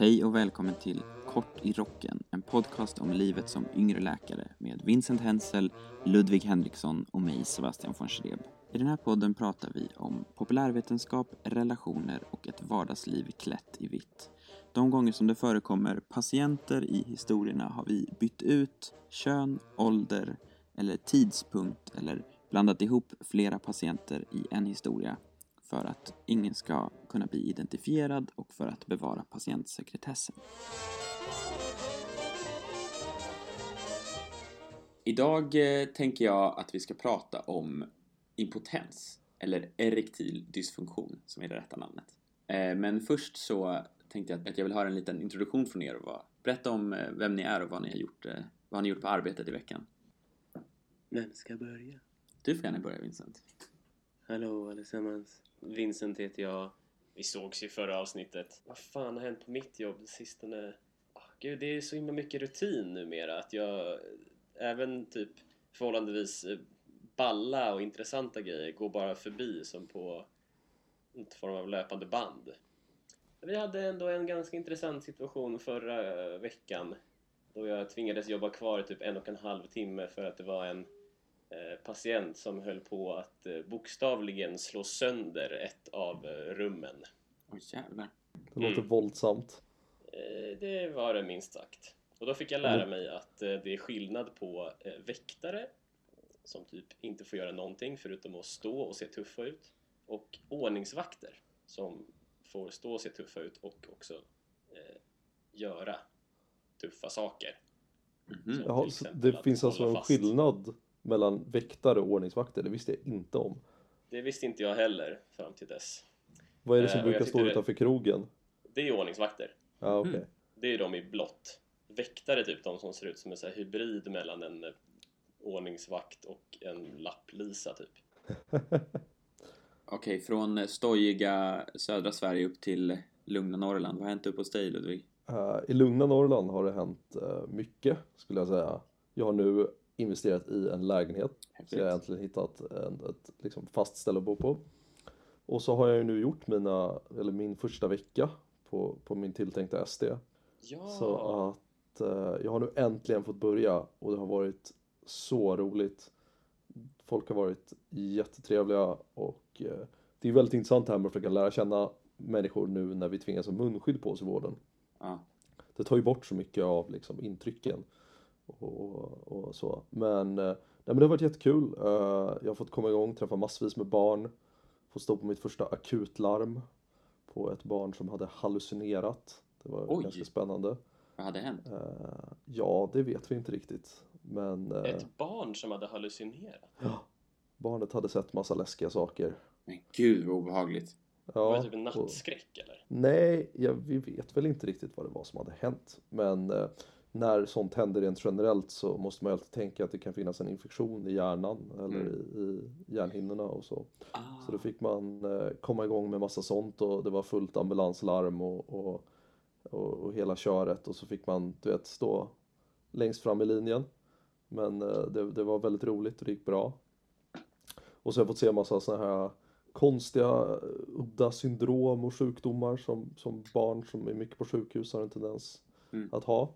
Hej och välkommen till Kort i rocken, en podcast om livet som yngre läkare med Vincent Hensel, Ludvig Henriksson och mig, Sebastian von Schreb. I den här podden pratar vi om populärvetenskap, relationer och ett vardagsliv klätt i vitt. De gånger som det förekommer patienter i historierna har vi bytt ut kön, ålder eller tidspunkt eller blandat ihop flera patienter i en historia för att ingen ska kunna bli identifierad och för att bevara patientsekretessen. Idag eh, tänker jag att vi ska prata om impotens, eller erektil dysfunktion som är det rätta namnet. Eh, men först så tänkte jag att jag vill höra en liten introduktion från er och berätta om eh, vem ni är och vad ni har gjort, vad har ni gjort på arbetet i veckan. Vem ska börja? Du får gärna börja Vincent. Hallå allesammans. Vincent heter jag. Vi sågs ju förra avsnittet. Vad fan har hänt på mitt jobb sistone? Oh, gud, det är så himla mycket rutin numera att jag även typ förhållandevis eh, balla och intressanta grejer går bara förbi som på en form av löpande band. Vi hade ändå en ganska intressant situation förra veckan då jag tvingades jobba kvar i typ en och en halv timme för att det var en Eh, patient som höll på att eh, bokstavligen slå sönder ett av eh, rummen. Oj jävlar. Det låter mm. våldsamt. Det var det minst sagt. Och då fick jag lära mig att det är skillnad på väktare som typ inte får göra någonting förutom att stå och se tuffa ut och ordningsvakter som får stå och se tuffa ut och också eh, göra tuffa saker. Mm -hmm. Jaha, det finns alltså en skillnad mellan väktare och ordningsvakter, det visste jag inte om. Det visste inte jag heller fram till dess. Vad är det som eh, brukar stå utanför krogen? Det är ordningsvakter. Ja, okay. Mm. Det är de i blått. Väktare typ de som ser ut som en så här hybrid mellan en eh, ordningsvakt och en lapplisa typ. Okej, okay, från stojiga södra Sverige upp till lugna Norrland. Vad har hänt upp hos dig Ludvig? Uh, I lugna Norrland har det hänt uh, mycket skulle jag säga. Jag har nu investerat i en lägenhet. Så jag har äntligen hittat en, ett liksom, fast ställe att bo på. Och så har jag ju nu gjort mina, eller min första vecka på, på min tilltänkta SD. Ja. Så att eh, jag har nu äntligen fått börja och det har varit så roligt. Folk har varit jättetrevliga och eh, det är väldigt intressant det här med att försöka lära känna människor nu när vi tvingas ha munskydd på oss i vården. Ja. Det tar ju bort så mycket av liksom, intrycken och, och så. Men, eh, nej, men det har varit jättekul. Eh, jag har fått komma igång, träffa massvis med barn. Få stå på mitt första akutlarm på ett barn som hade hallucinerat. Det var Oj. ganska spännande. Vad hade hänt? Eh, ja, det vet vi inte riktigt. Men, ett barn som hade hallucinerat? Ja. Barnet hade sett massa läskiga saker. Men gud vad obehagligt. Ja, var det typ en nattskräck och, eller? Nej, ja, vi vet väl inte riktigt vad det var som hade hänt. Men när sånt händer rent generellt så måste man ju alltid tänka att det kan finnas en infektion i hjärnan eller mm. i, i hjärnhinnorna och så. Ah. Så då fick man eh, komma igång med massa sånt och det var fullt ambulanslarm och, och, och, och, hela köret och så fick man du vet stå längst fram i linjen. Men eh, det, det, var väldigt roligt och det gick bra. Och så har jag fått se massa sådana här konstiga udda syndrom och sjukdomar som, som barn som är mycket på sjukhus har en tendens mm. att ha.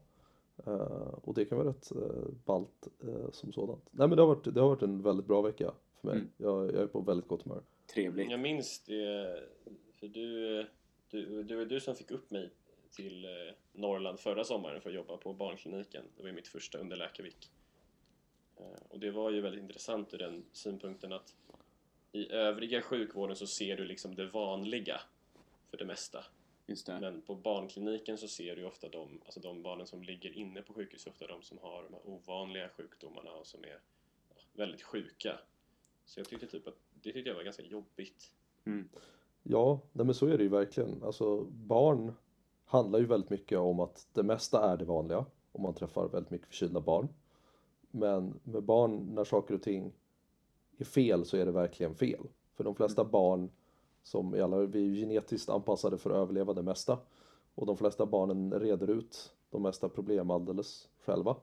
Uh, och det kan vara rätt uh, ballt uh, som sådant. Nej men det har, varit, det har varit en väldigt bra vecka för mig. Mm. Jag, jag, är på väldigt gott humör. Trevligt. Jag minns det, för du, du, du var du som fick upp mig till Norrland förra sommaren för att jobba på barnkliniken. Det var mitt första underläkarvik. Och det var ju väldigt intressant ur den synpunkten att i övriga sjukvården så ser du liksom det vanliga för det mesta. Men på barnkliniken så ser du ofta de, alltså de barnen som ligger inne på sjukhus, ofta de som har de här ovanliga sjukdomarna och som är väldigt sjuka. Så jag tyckte typ att det tyckte jag var ganska jobbigt. Mm. Ja, nej men så är det ju verkligen. Alltså barn handlar ju väldigt mycket om att det mesta är det vanliga om man träffar väldigt mycket förkylda barn. Men med barn, när saker och ting är fel så är det verkligen fel. För de flesta mm. barn som i alla, vi är genetiskt anpassade för att överleva det mesta. Och de flesta barnen reder ut de mesta problem alldeles själva.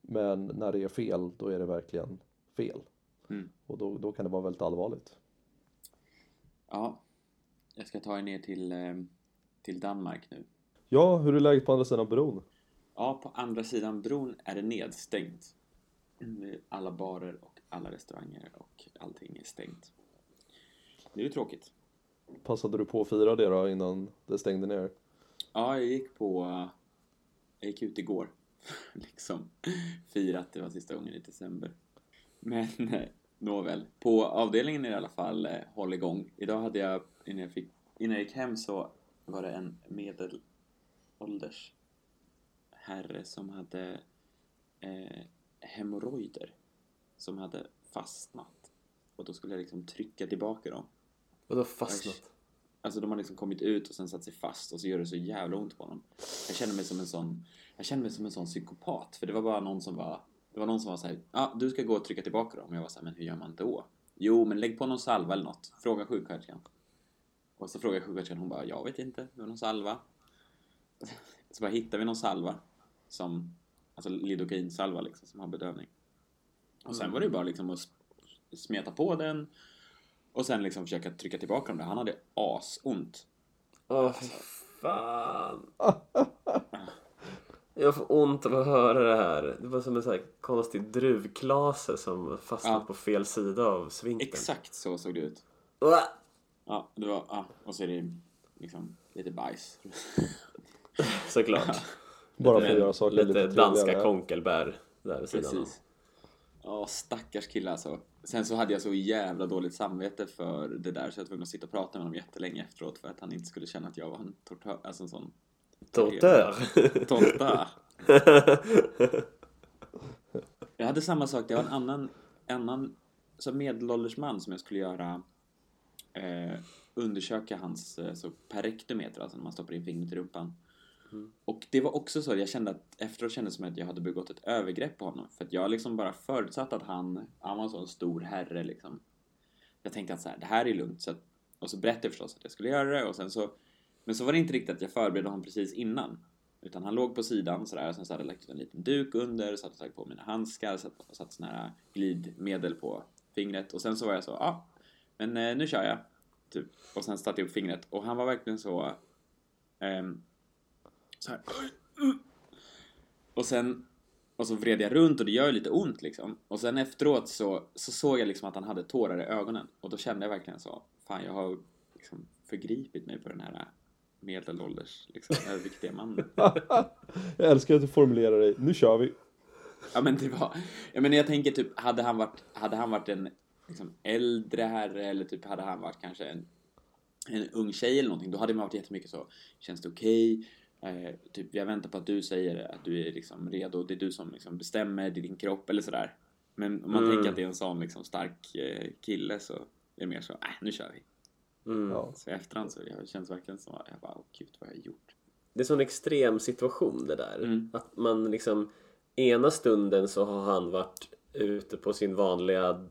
Men när det är fel, då är det verkligen fel. Mm. Och då, då kan det vara väldigt allvarligt. Ja, jag ska ta er ner till, eh, till Danmark nu. Ja, hur är läget på andra sidan bron? Ja, på andra sidan bron är det nedstängt. Mm, Alla barer och alla restauranger och allting är stängt. Det är ju tråkigt. Passade du på att fira det då innan det stängde ner? Ja, jag gick på... Jag gick ut igår. liksom. Firat, det var sista gången i december. Men eh, nåväl. På avdelningen är det i alla fall eh, håll igång. Idag hade jag, innan jag, fick, innan jag gick hem så var det en medelålders herre som hade eh, hemorrojder som hade fastnat. Och då skulle jag liksom trycka tillbaka dem. Vadå fastnat? Alltså de har liksom kommit ut och sen satt sig fast och så gör det så jävla ont på honom. Jag känner mig som en sån, jag känner mig som en sån psykopat. För det var bara någon som var, det var någon som var såhär, ja ah, du ska gå och trycka tillbaka dem. Och jag var såhär, men hur gör man då? Jo, men lägg på någon salva eller något. Fråga sjuksköterskan. Och så frågade sjuksköterskan, hon bara, jag vet inte, det var någon salva. Så bara hittade vi någon salva som, alltså lidocainsalva liksom, som har bedövning. Och sen var det ju bara liksom att smeta på den och sen liksom försöka trycka tillbaka dem där. Han hade asont. Åh, fy fan. Jag får ont av att höra det här. Det var som en sån här konstig druvklase som fastnat Ja. på fel sida av svinken. Exakt så såg det ut. Uah! Ja, det var, ja, och så är det liksom lite bajs. Såklart. Bara för att göra saker lite, lite, danska konkelbär där vid sidan. Precis. Ja, stackars kille alltså. Sen så hade jag så jävla dåligt samvete för det där så jag var tvungen att sitta och prata med honom jättelänge efteråt för att han inte skulle känna att jag var en tortör, alltså en sån Tortör. Tomta. Jag hade samma sak, det var en annan, annan så medelålders man som jag skulle göra eh, undersöka hans eh, så perektum heter alltså när man stoppar in fingret i rumpan. Och det var också så, jag kände att efteråt kändes det som att jag hade begått ett övergrepp på honom. För att jag liksom bara förutsatt att han, han var en sån stor herre liksom. Jag tänkte att så här, det här är lugnt. Så att, och så berättade jag förstås att jag skulle göra det och sen så men så var det inte riktigt att jag förberedde honom precis innan. Utan han låg på sidan sådär och sen så hade jag lagt ut en liten duk under, satt och tagit på mina handskar, satt, satt sån här glidmedel på fingret och sen så var jag så, ja, ah, men eh, nu kör jag. Typ. Och sen satte jag upp fingret och han var verkligen så, ehm, så här. Och sen, och så vred jag runt och det gör lite ont liksom. Och sen efteråt så, så såg jag liksom att han hade tårar i ögonen och då kände jag verkligen så, fan jag har liksom förgripit mig på den här medelålders, liksom, överviktiga mannen. Jag älskar att du formulerar dig, nu kör vi. Ja men det var, jag menar jag tänker typ, hade han varit, hade han varit en liksom, äldre herre eller typ hade han varit kanske en, en ung tjej eller någonting, då hade man varit jättemycket så, känns det okej? Eh, typ jag väntar på att du säger att du är liksom redo, det är du som liksom bestämmer, det är din kropp eller sådär. Men om man Mm. tänker att det är en sån liksom stark eh, kille så är det mer så, äh, nu kör vi. Mm. Ja. Så i efterhand så jag känns verkligen som, jag bara, åh gud vad har jag gjort? Det är en sån extrem situation det där. Mm. Att man liksom ena stunden så har han varit ute på sin vanliga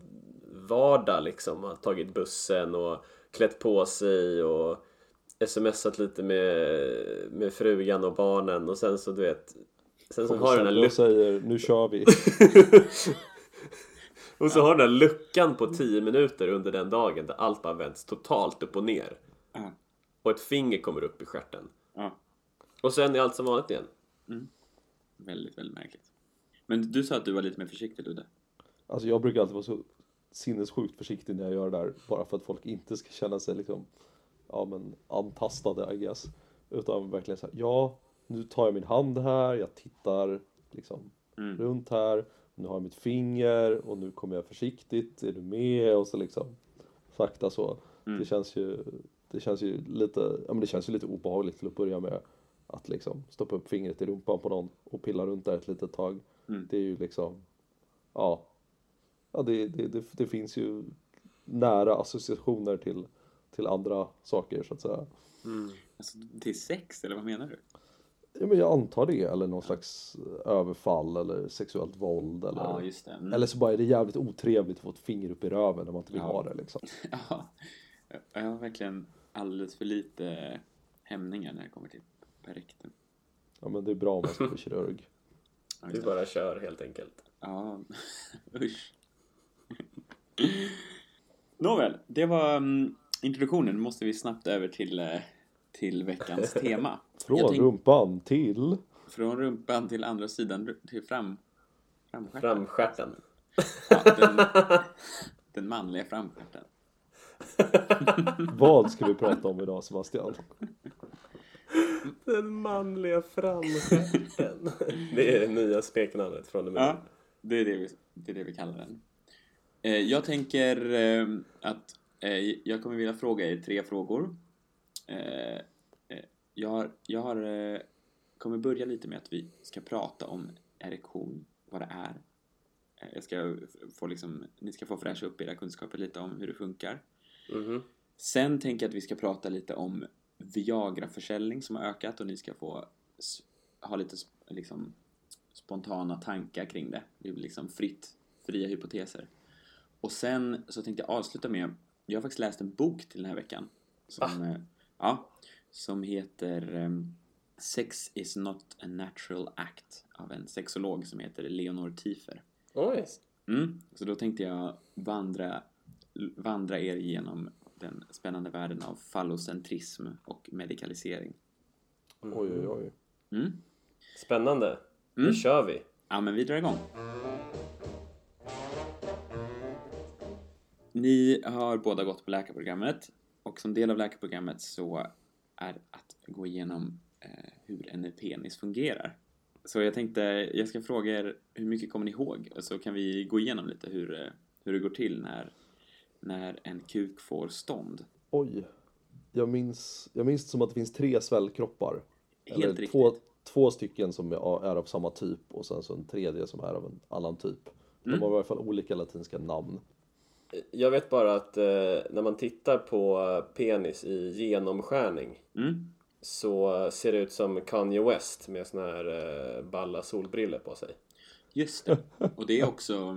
vardag liksom. Har tagit bussen och klätt på sig och smsat lite med, med frugan och barnen och sen så du vet Sen så har den här Och luckan säger, nu kör vi. och så har den här luckan på 10 minuter under den dagen där allt bara vänds totalt upp och ner. Ja. Och ett finger kommer upp i stjärten. Ja. Och sen är allt som vanligt igen. Väldigt, väldigt märkligt. Men du sa att du var lite mer försiktig Ludde. Alltså jag brukar alltid vara så sinnessjukt försiktig när jag gör det där. Bara för att folk inte ska känna sig liksom, ja men antastade I guess. Utan verkligen så här, ja, nu tar jag min hand här, jag tittar liksom Mm. runt här. Nu har jag mitt finger och nu kommer jag försiktigt, är du med? Och så liksom sakta så. Mm. Det känns ju, det känns ju lite, ja men det känns ju lite obehagligt till att börja med. Att liksom stoppa upp fingret i rumpan på någon och pilla runt där ett litet tag. Mm. Det är ju liksom, ja. Ja det, det, det, det finns ju nära associationer till, till andra saker så att säga. Alltså till sex, eller vad menar du? Ja men jag antar det, eller någon slags överfall eller sexuellt våld eller Ja, just det. Mm. Eller så bara är det jävligt otrevligt att få ett finger upp i röven när man inte vill Ja. ha det liksom. Ja, jag har verkligen alldeles för lite hämningar när det kommer till perektum. Ja men det är bra om man ska bli kirurg. Det. bara kör helt enkelt. Ja, usch. Nåväl, det var um, introduktionen. Måste vi snabbt över till, eh, till veckans tema. Från tänk- rumpan till... Från rumpan till andra sidan, till fram... Framstjärten. Framstjärten. Ja, den, den manliga framstjärten. Vad ska vi prata om idag Sebastian? Den manliga framstjärten. Det är det nya smeknamnet från och med Ja, det är det vi, det är det vi kallar den. Eh, jag tänker eh, att jag kommer vilja fråga er tre frågor. Eh, eh, jag har, jag har, eh, kommer börja lite med att vi ska prata om erektion, vad det är. Eh, jag ska få liksom, ni ska få fräscha upp era kunskaper lite om hur det funkar. Mhm. Sen tänker jag att vi ska prata lite om Viagra-försäljning som har ökat och ni ska få ha lite liksom, spontana tankar kring det. Det blir liksom fritt, fria hypoteser. Och sen så tänkte jag avsluta med, jag har faktiskt läst en bok till den här veckan. Som, eh, ja, som heter ehm, Sex is not a natural act av en sexolog som heter Leonor Tiefer. Oj. Mm. Så då tänkte jag vandra, vandra er genom den spännande världen av fallocentrism och medikalisering. Oj oj oj. Mm. Spännande. Nu Mm. kör vi. Ja, men vi drar igång. Ni har båda gått på läkarprogrammet och som del av läkarprogrammet så är att gå igenom eh, hur en penis fungerar. Så jag tänkte, jag ska fråga er hur mycket kommer ni ihåg? Och så kan vi gå igenom lite hur, eh, hur det går till när, när en kuk får stånd. Oj. Jag minns, jag minns som att det finns tre svällkroppar. Helt Eller riktigt. två, två stycken som är av samma typ och sen så en tredje som är av en annan typ. Mm. De har i alla fall olika latinska namn. Jag vet bara att eh, när man tittar på penis i genomskärning Mm. så ser det ut som Kanye West med såna här eh, balla solbriller på sig. Just det. Och det är också,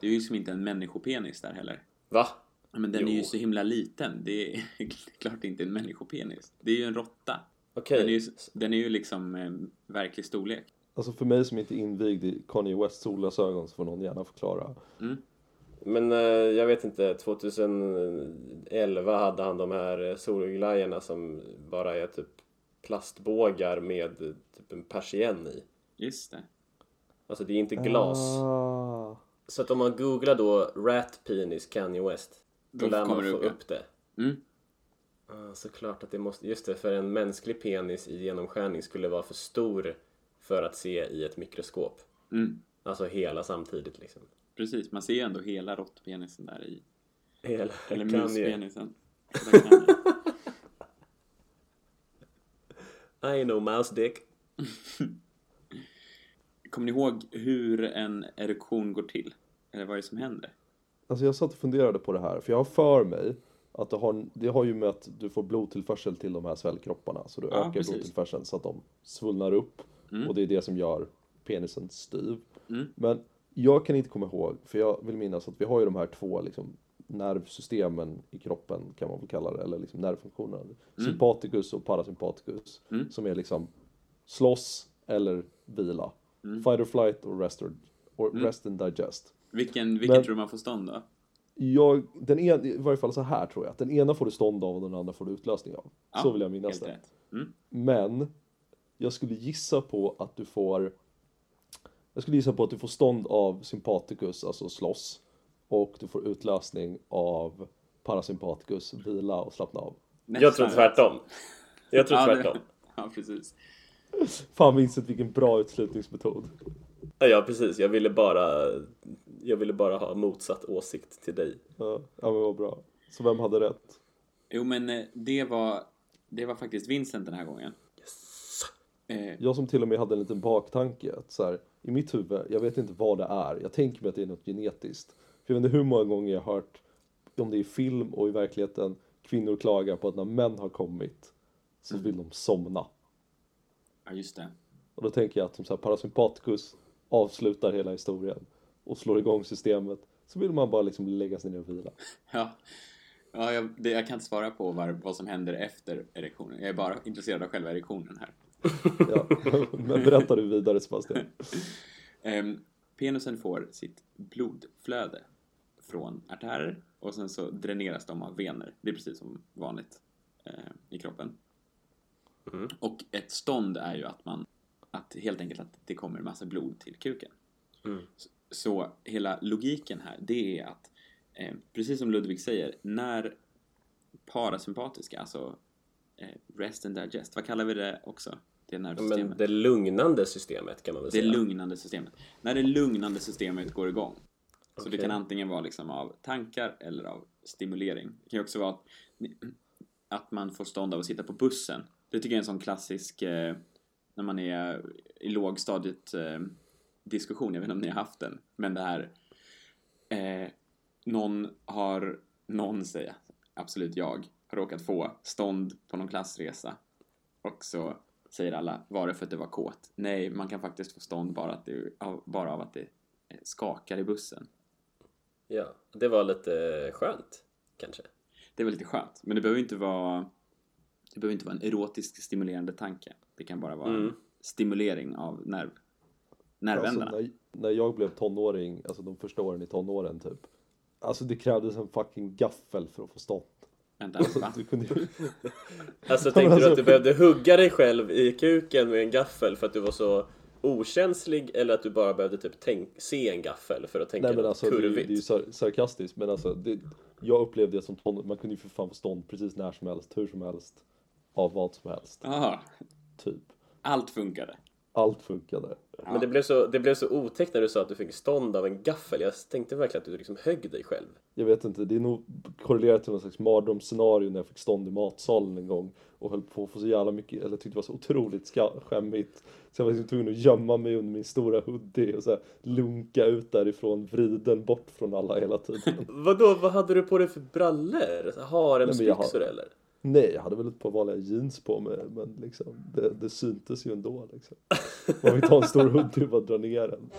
det är ju liksom inte en människopenis där heller. Va? Men den är ju Jo. så himla liten. Det är, klart inte en människopenis. Det är ju en råtta. Okej. Den är ju, den är ju liksom eh, verklig storlek. Alltså för mig som inte är invigd i Kanye Wests solglasögon så får någon gärna förklara. Men eh, jag vet inte, 2011 hade han de här eh, solglajjorna som bara är typ plastbågar med eh, typ en persienn i. Just det. Alltså det är inte glas. Ah. Så att om man googlar då Rat Penis Kanye West då, Då lär man det få upp, ja. upp det. Mm. Ah, såklart att det måste, just det, för en mänsklig penis i genomskärning skulle vara för stor för att se i ett mikroskop. Mm. Alltså hela samtidigt liksom. Precis, man ser ju ändå hela råttpenisen där i. Hela Eller muspenisen. I know mouse dick. Kommer ni ihåg hur en erektion går till? Eller vad är det som händer? Alltså jag satt och funderade på det här, för jag har för mig att det har, det har ju med att du får blodtillförsel till de här svällkropparna. Så du Ja, ökar precis. blodtillförseln så att de svullnar upp. Mm. Och det är det som gör penisen styv. Mm. Men jag kan inte komma ihåg, för jag vill minnas att vi har ju de här två liksom, nervsystemen i kroppen kan man väl kalla det, eller liksom nervfunktionerna. Sympaticus och parasympaticus. Mm. Som är liksom slåss eller vila. Mm. Fight or flight och rest, or, or Mm. rest and digest. Vilken, vilken Men- tror man får stånd då? Jag, den en, I varje fall så här tror jag, att den ena får du stånd av och den andra får du utlösning av. Ja, så vill jag minnas det. Mm. Men jag skulle gissa på att du får Jag skulle gissa på att du får stånd av sympaticus, alltså slåss. Och du får utlösning av parasympaticus, vila och slappna av. Jag tror Nästan tvärtom. Jag tror tvärtom. Ja, precis. Fan Vincent, vilken bra utslutningsmetod. Ja, Ja, precis. Jag ville bara jag ville bara ha motsatt åsikt till dig. Ja, ja men vad bra. Så vem hade rätt? Jo, men eh, det var, det var faktiskt Vincent den här gången. Eh, Jag som till och med hade en liten baktanke att så här, i mitt huvud, jag vet inte vad det är, jag tänker mig att det är något genetiskt. För jag vet inte hur många gånger jag har hört, om det är i film och i verkligheten, kvinnor klagar på att när män har kommit så vill de somna. ja, just det. Och då tänker jag att som så här, parasympaticus avslutar hela historien och slår igång systemet. Så vill man bara liksom lägga sig ner och vila. Ja, ja jag, det, jag kan inte svara på var, vad som händer efter erektionen. Jag är bara intresserad av själva erektionen här. Ja. Men berätta du vidare Sebastian. Ehm, penisen får sitt blodflöde från artärer och sen så dräneras de av vener. Det är precis som vanligt eh, i kroppen. Mm. Och ett stånd är ju att man, att helt enkelt att det kommer en massa blod till kuken. Mm. Så, så hela logiken här, det är att, eh, precis som Ludvig säger, när parasympatiska, alltså rest and digest, vad kallar vi det också? Det nervsystemet. Men det lugnande systemet kan man väl Det säga? lugnande systemet. När det lugnande systemet går igång. Så det kan antingen vara liksom av tankar eller av stimulering. Det kan ju också vara att, att man får stånd av att sitta på bussen. Det tycker jag är en sån klassisk, eh, när man är i lågstadiet eh, diskussion, jag vet inte om ni har haft den, men det här eh, någon har, någon säger, absolut jag, har råkat få stånd på någon klassresa och så säger alla, var det för att du var kåt? Nej, man kan faktiskt få stånd bara, att det, av, bara av att det eh, skakar i bussen. Ja, det var lite skönt kanske. Det är väl lite skönt, men det behöver inte vara det behöver inte vara en erotisk stimulerande tanke. Det kan bara vara en Mm. stimulering av nerv, Alltså, nervändarna. när, när jag blev tonåring, alltså de första åren i tonåren typ. Alltså det krävdes en fucking gaffel för att få stånd. Vänta, va? Du kunde ju... Alltså tänkte du alltså- att du behövde hugga dig själv i kuken med en gaffel för att du var så okänslig eller att du bara behövde typ tänk, se en gaffel för att tänka Nej men något alltså det, kurvigt? det är ju sar- sarkastiskt men alltså det, jag upplevde det som tonåring, man kunde ju för fan få stånd precis när som helst, hur som helst. Av vad som helst, Aha, typ. allt funkade. Allt funkade. Men det blev, så, det blev så otäckt när du sa att du fick stånd av en gaffel. Jag tänkte verkligen att du liksom högg dig själv. Jag vet inte, det är nog korrelerat till någon slags mardrömsscenario när jag fick stånd i matsalen en gång och höll på att få så jävla mycket, eller tyckte det var så otroligt skämmigt. Så jag var liksom tvungen att gömma mig under min stora hoodie och så här lunka ut därifrån, vriden bort från alla hela tiden. Vadå, vad hade du på dig för brallor? Haremsbyxor har- eller? Nej, jag hade väl ett par vanliga jeans på mig, men liksom det, det syntes ju ändå liksom. Man fick ta en stor hoodie och bara dra ner den.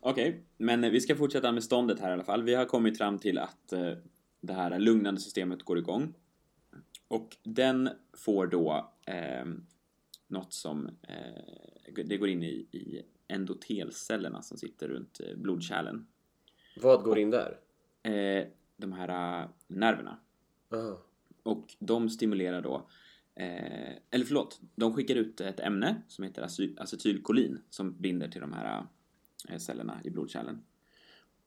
Okej, men vi ska fortsätta med ståndet här i alla fall. Vi har kommit fram till att eh, det här lugnande systemet går igång. Och den får då eh, något som eh, det går in i, i endotelcellerna som sitter runt eh, blodkärlen. Vad går in där? Eh, de här eh, nerverna. Aha. Och de stimulerar då, eh, eller förlåt, de skickar ut ett ämne som heter acetylkolin som binder till de här eh, cellerna i blodkärlen.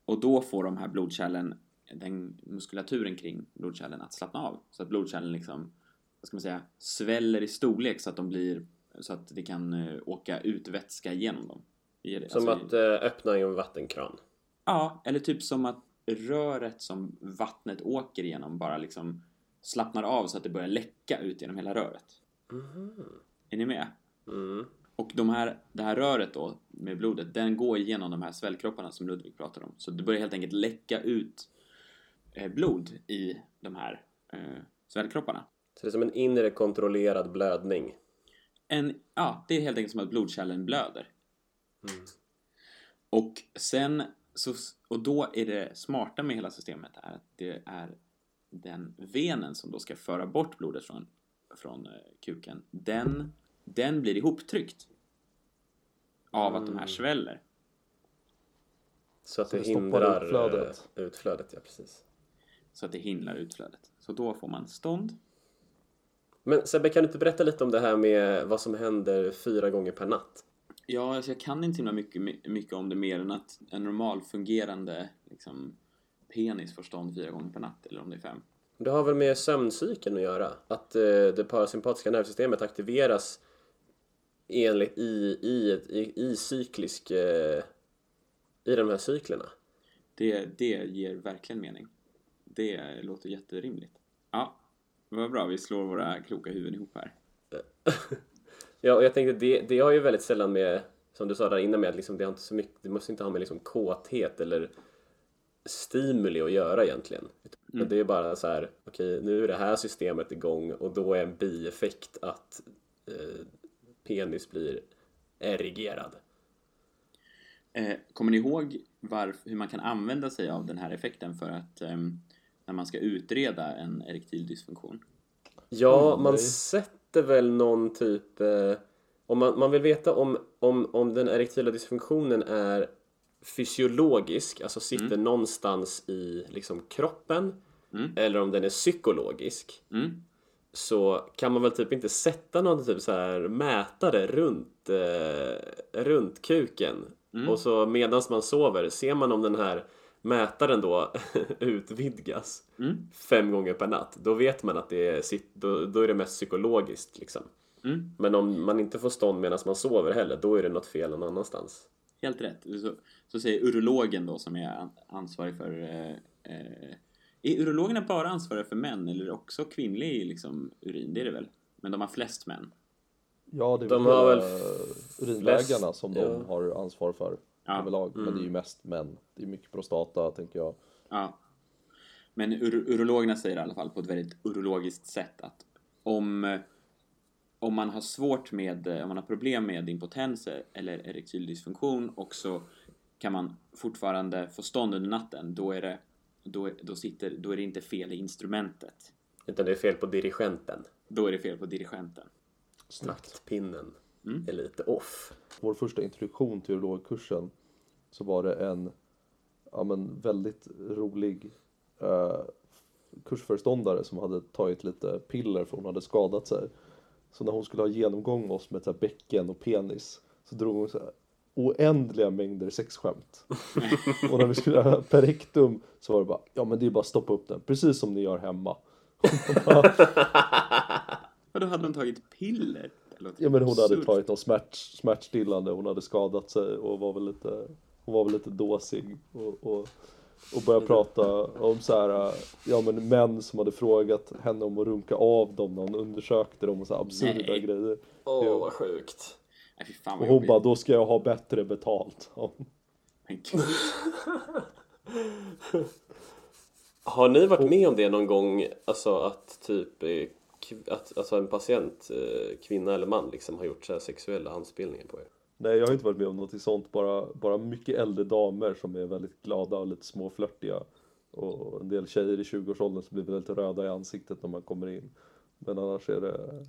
Och då får de här blodkärlen, den muskulaturen kring blodkärlen att slappna av. Så att blodkärlen liksom, vad ska man säga, sväller i storlek så att de blir, så att det kan eh, åka ut vätska genom dem. Som alltså att eh, öppna en vattenkran. Ja, eller typ som att röret som vattnet åker igenom bara liksom slappnar av så att det börjar läcka ut genom hela röret. Är ni med? Mm. Och de här, det här röret då med blodet, den går igenom de här svällkropparna som Ludvig pratar om. Så det börjar helt enkelt läcka ut eh, blod i de här eh, svällkropparna. Så det är som en inre kontrollerad blödning. En, ja, det är helt enkelt som att blodkärlen blöder. Och sen så, och då är det smarta med hela systemet är att det är den venen som då ska föra bort blodet från, från eh, kuken. Den, den blir ihoptryckt av att de här sväller. Så att Så det, det hindrar utflödet. eh, utflödet. Ja, precis. Så att det hindrar utflödet. Så då får man stånd. Men Sebbe, kan du inte berätta lite om det här med vad som händer fyra gånger per natt? Ja, alltså jag kan inte himla mycket, mycket om det mer än att en normal fungerande liksom, penis får stånd fyra gånger per natt, eller om det är fem. Det har väl med sömncykeln att göra? Att eh, det parasympatiska nervsystemet aktiveras enligt i, i, i, i cyklisk... Eh, I de här cyklerna. Det, det ger verkligen mening. Det låter jätterimligt. Ja, vad bra. Vi slår våra kloka huvuden ihop här. Ja, och jag tänkte det, det har ju väldigt sällan med, som du sa där innan med att liksom, det, har inte så mycket, det måste inte ha med liksom kåthet eller stimuli att göra egentligen. Utan Det är bara så här, okej nu är det här systemet igång och då är en bieffekt att eh, penis blir erigerad. Eh, kommer ni ihåg varf, hur man kan använda sig av den här effekten för att ehm, när man ska utreda en erektil dysfunktion? Ja, man nej. Sätter väl någon typ... Eh, om man, man vill veta om, om, om den erektila dysfunktionen är fysiologisk, alltså sitter någonstans i liksom kroppen Mm. eller om den är psykologisk Mm. så kan man väl typ inte sätta någon typ så här mätare runt, eh, runt kuken Mm. och så medan man sover ser man om den här mätaren då utvidgas Mm. fem gånger per natt då vet man att det är, sitt- då, då är det mest psykologiskt liksom. Mm. Men om man inte får stånd medan man sover heller då är det något fel någon annanstans. Helt rätt. Så, så säger urologen då som är an- ansvarig för... Eh, eh, är urologerna bara ansvariga för män eller också kvinnlig liksom, urin? Det är det väl? Men de har flest män. Ja, det är De väl, har väl urinvägarna flest- som de ja. har ansvar för Ja. överlag. Men det är ju mest män. Det är mycket prostata, tänker jag. Ja. Men ur, urologerna säger i alla fall på ett väldigt urologiskt sätt att om, om man har svårt med, om man har problem med impotens eller erektil dysfunktion och så kan man fortfarande få stånd under natten, då är det, då, då sitter, då är det inte fel i instrumentet. Utan det är fel på dirigenten. Då är det fel på dirigenten. Taktpinnen Mm. är lite off. Vår första introduktion till urologkursen så var det en ja, men väldigt rolig eh, kursföreståndare som hade tagit lite piller för hon hade skadat sig. Så när hon skulle ha genomgång med oss med så här bäcken och penis så drog hon så här oändliga mängder sexskämt. och när vi skulle göra perektum så var det bara, ja men det är bara att stoppa upp den, precis som ni gör hemma. Och då hade hon tagit piller? Låter Ja men hon hade tagit någon smärt, smärtstillande, hon hade skadat sig och var väl lite, hon var väl lite dåsig och, och, och började prata om så här, ja men män som hade frågat henne om att runka av dem när hon undersökte dem och så här absurda Nej. grejer. Åh, Jo. vad sjukt. Nej, fy fan Och vad hon jobbigt. bara, då ska jag ha bättre betalt. Ja. Men gud. Har ni varit med om det någon gång, alltså att typ eh, att, alltså en patient, eh, kvinna eller man, liksom har gjort så här sexuella anspelningar på er? Nej jag har inte varit med om något sånt, bara, bara mycket äldre damer som är väldigt glada och lite småflörtiga. Och en del tjejer i 20-årsåldern som blir väldigt röda i ansiktet när man kommer in. Men annars är det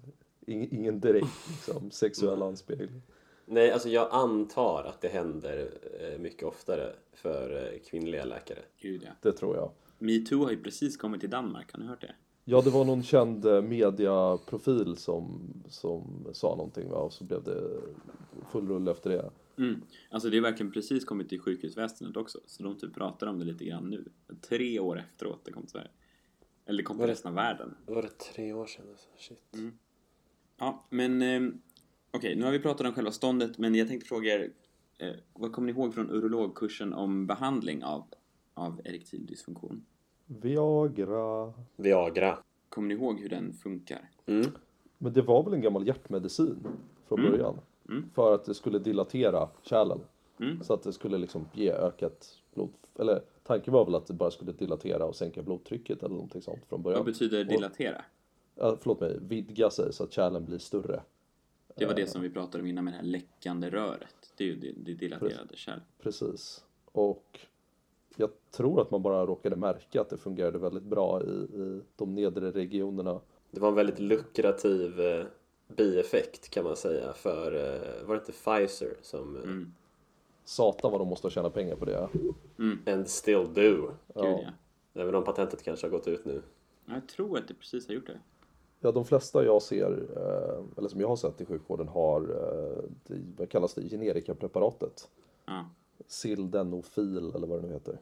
ing- ingen direkt liksom, sexuell anspelning. Nej, alltså jag antar att det händer eh, mycket oftare för eh, kvinnliga läkare. Gud ja. Det tror jag. Metoo har ju precis kommit till Danmark, har ni hört det? Ja, det var någon känd eh, mediaprofil som, som sa någonting va? och så blev det full rulle efter det. Mm. Alltså det är verkligen precis kommit till sjukhusväsendet också, så de typ pratar om det lite grann nu. Tre år efteråt det kom till Sverige. Eller det kom till resten av världen. Var det tre år sedan? Alltså? Shit. Ja, men ehm, okej, nu har vi pratat om själva ståndet, men jag tänkte fråga er, eh, vad kommer ni ihåg från urologkursen om behandling av, av erektil dysfunktion? Viagra. Viagra. Kommer ni ihåg hur den funkar? Mm. Men det var väl en gammal hjärtmedicin från Mm. början. Mm. För att det skulle dilatera kärlen. Mm. Så att det skulle liksom ge ökat blod... Eller tanken var väl att det bara skulle dilatera och sänka blodtrycket eller någonting sånt från början. Vad betyder dilatera? Ja, förlåt mig, vidga sig så att kärlen blir större. Det var det som vi pratade om innan med det här läckande röret. Det är ju det, det dilaterade kärl. Precis. Och jag tror att man bara råkade märka att det fungerade väldigt bra i, i de nedre regionerna. Det var en väldigt lukrativ eh, bieffekt kan man säga för, eh, var det inte Pfizer som eh, Mm. Satan vad de måste ha tjänat pengar på det. And still do. Gud Ja. ja. Även om patentet kanske har gått ut nu. Jag tror att det precis har gjort det. Ja, de flesta jag ser, eh, eller som jag har sett i sjukvården har, eh, det, vad kallas det, generikapreparatet. Ja. Sildenofil eller vad det nu heter.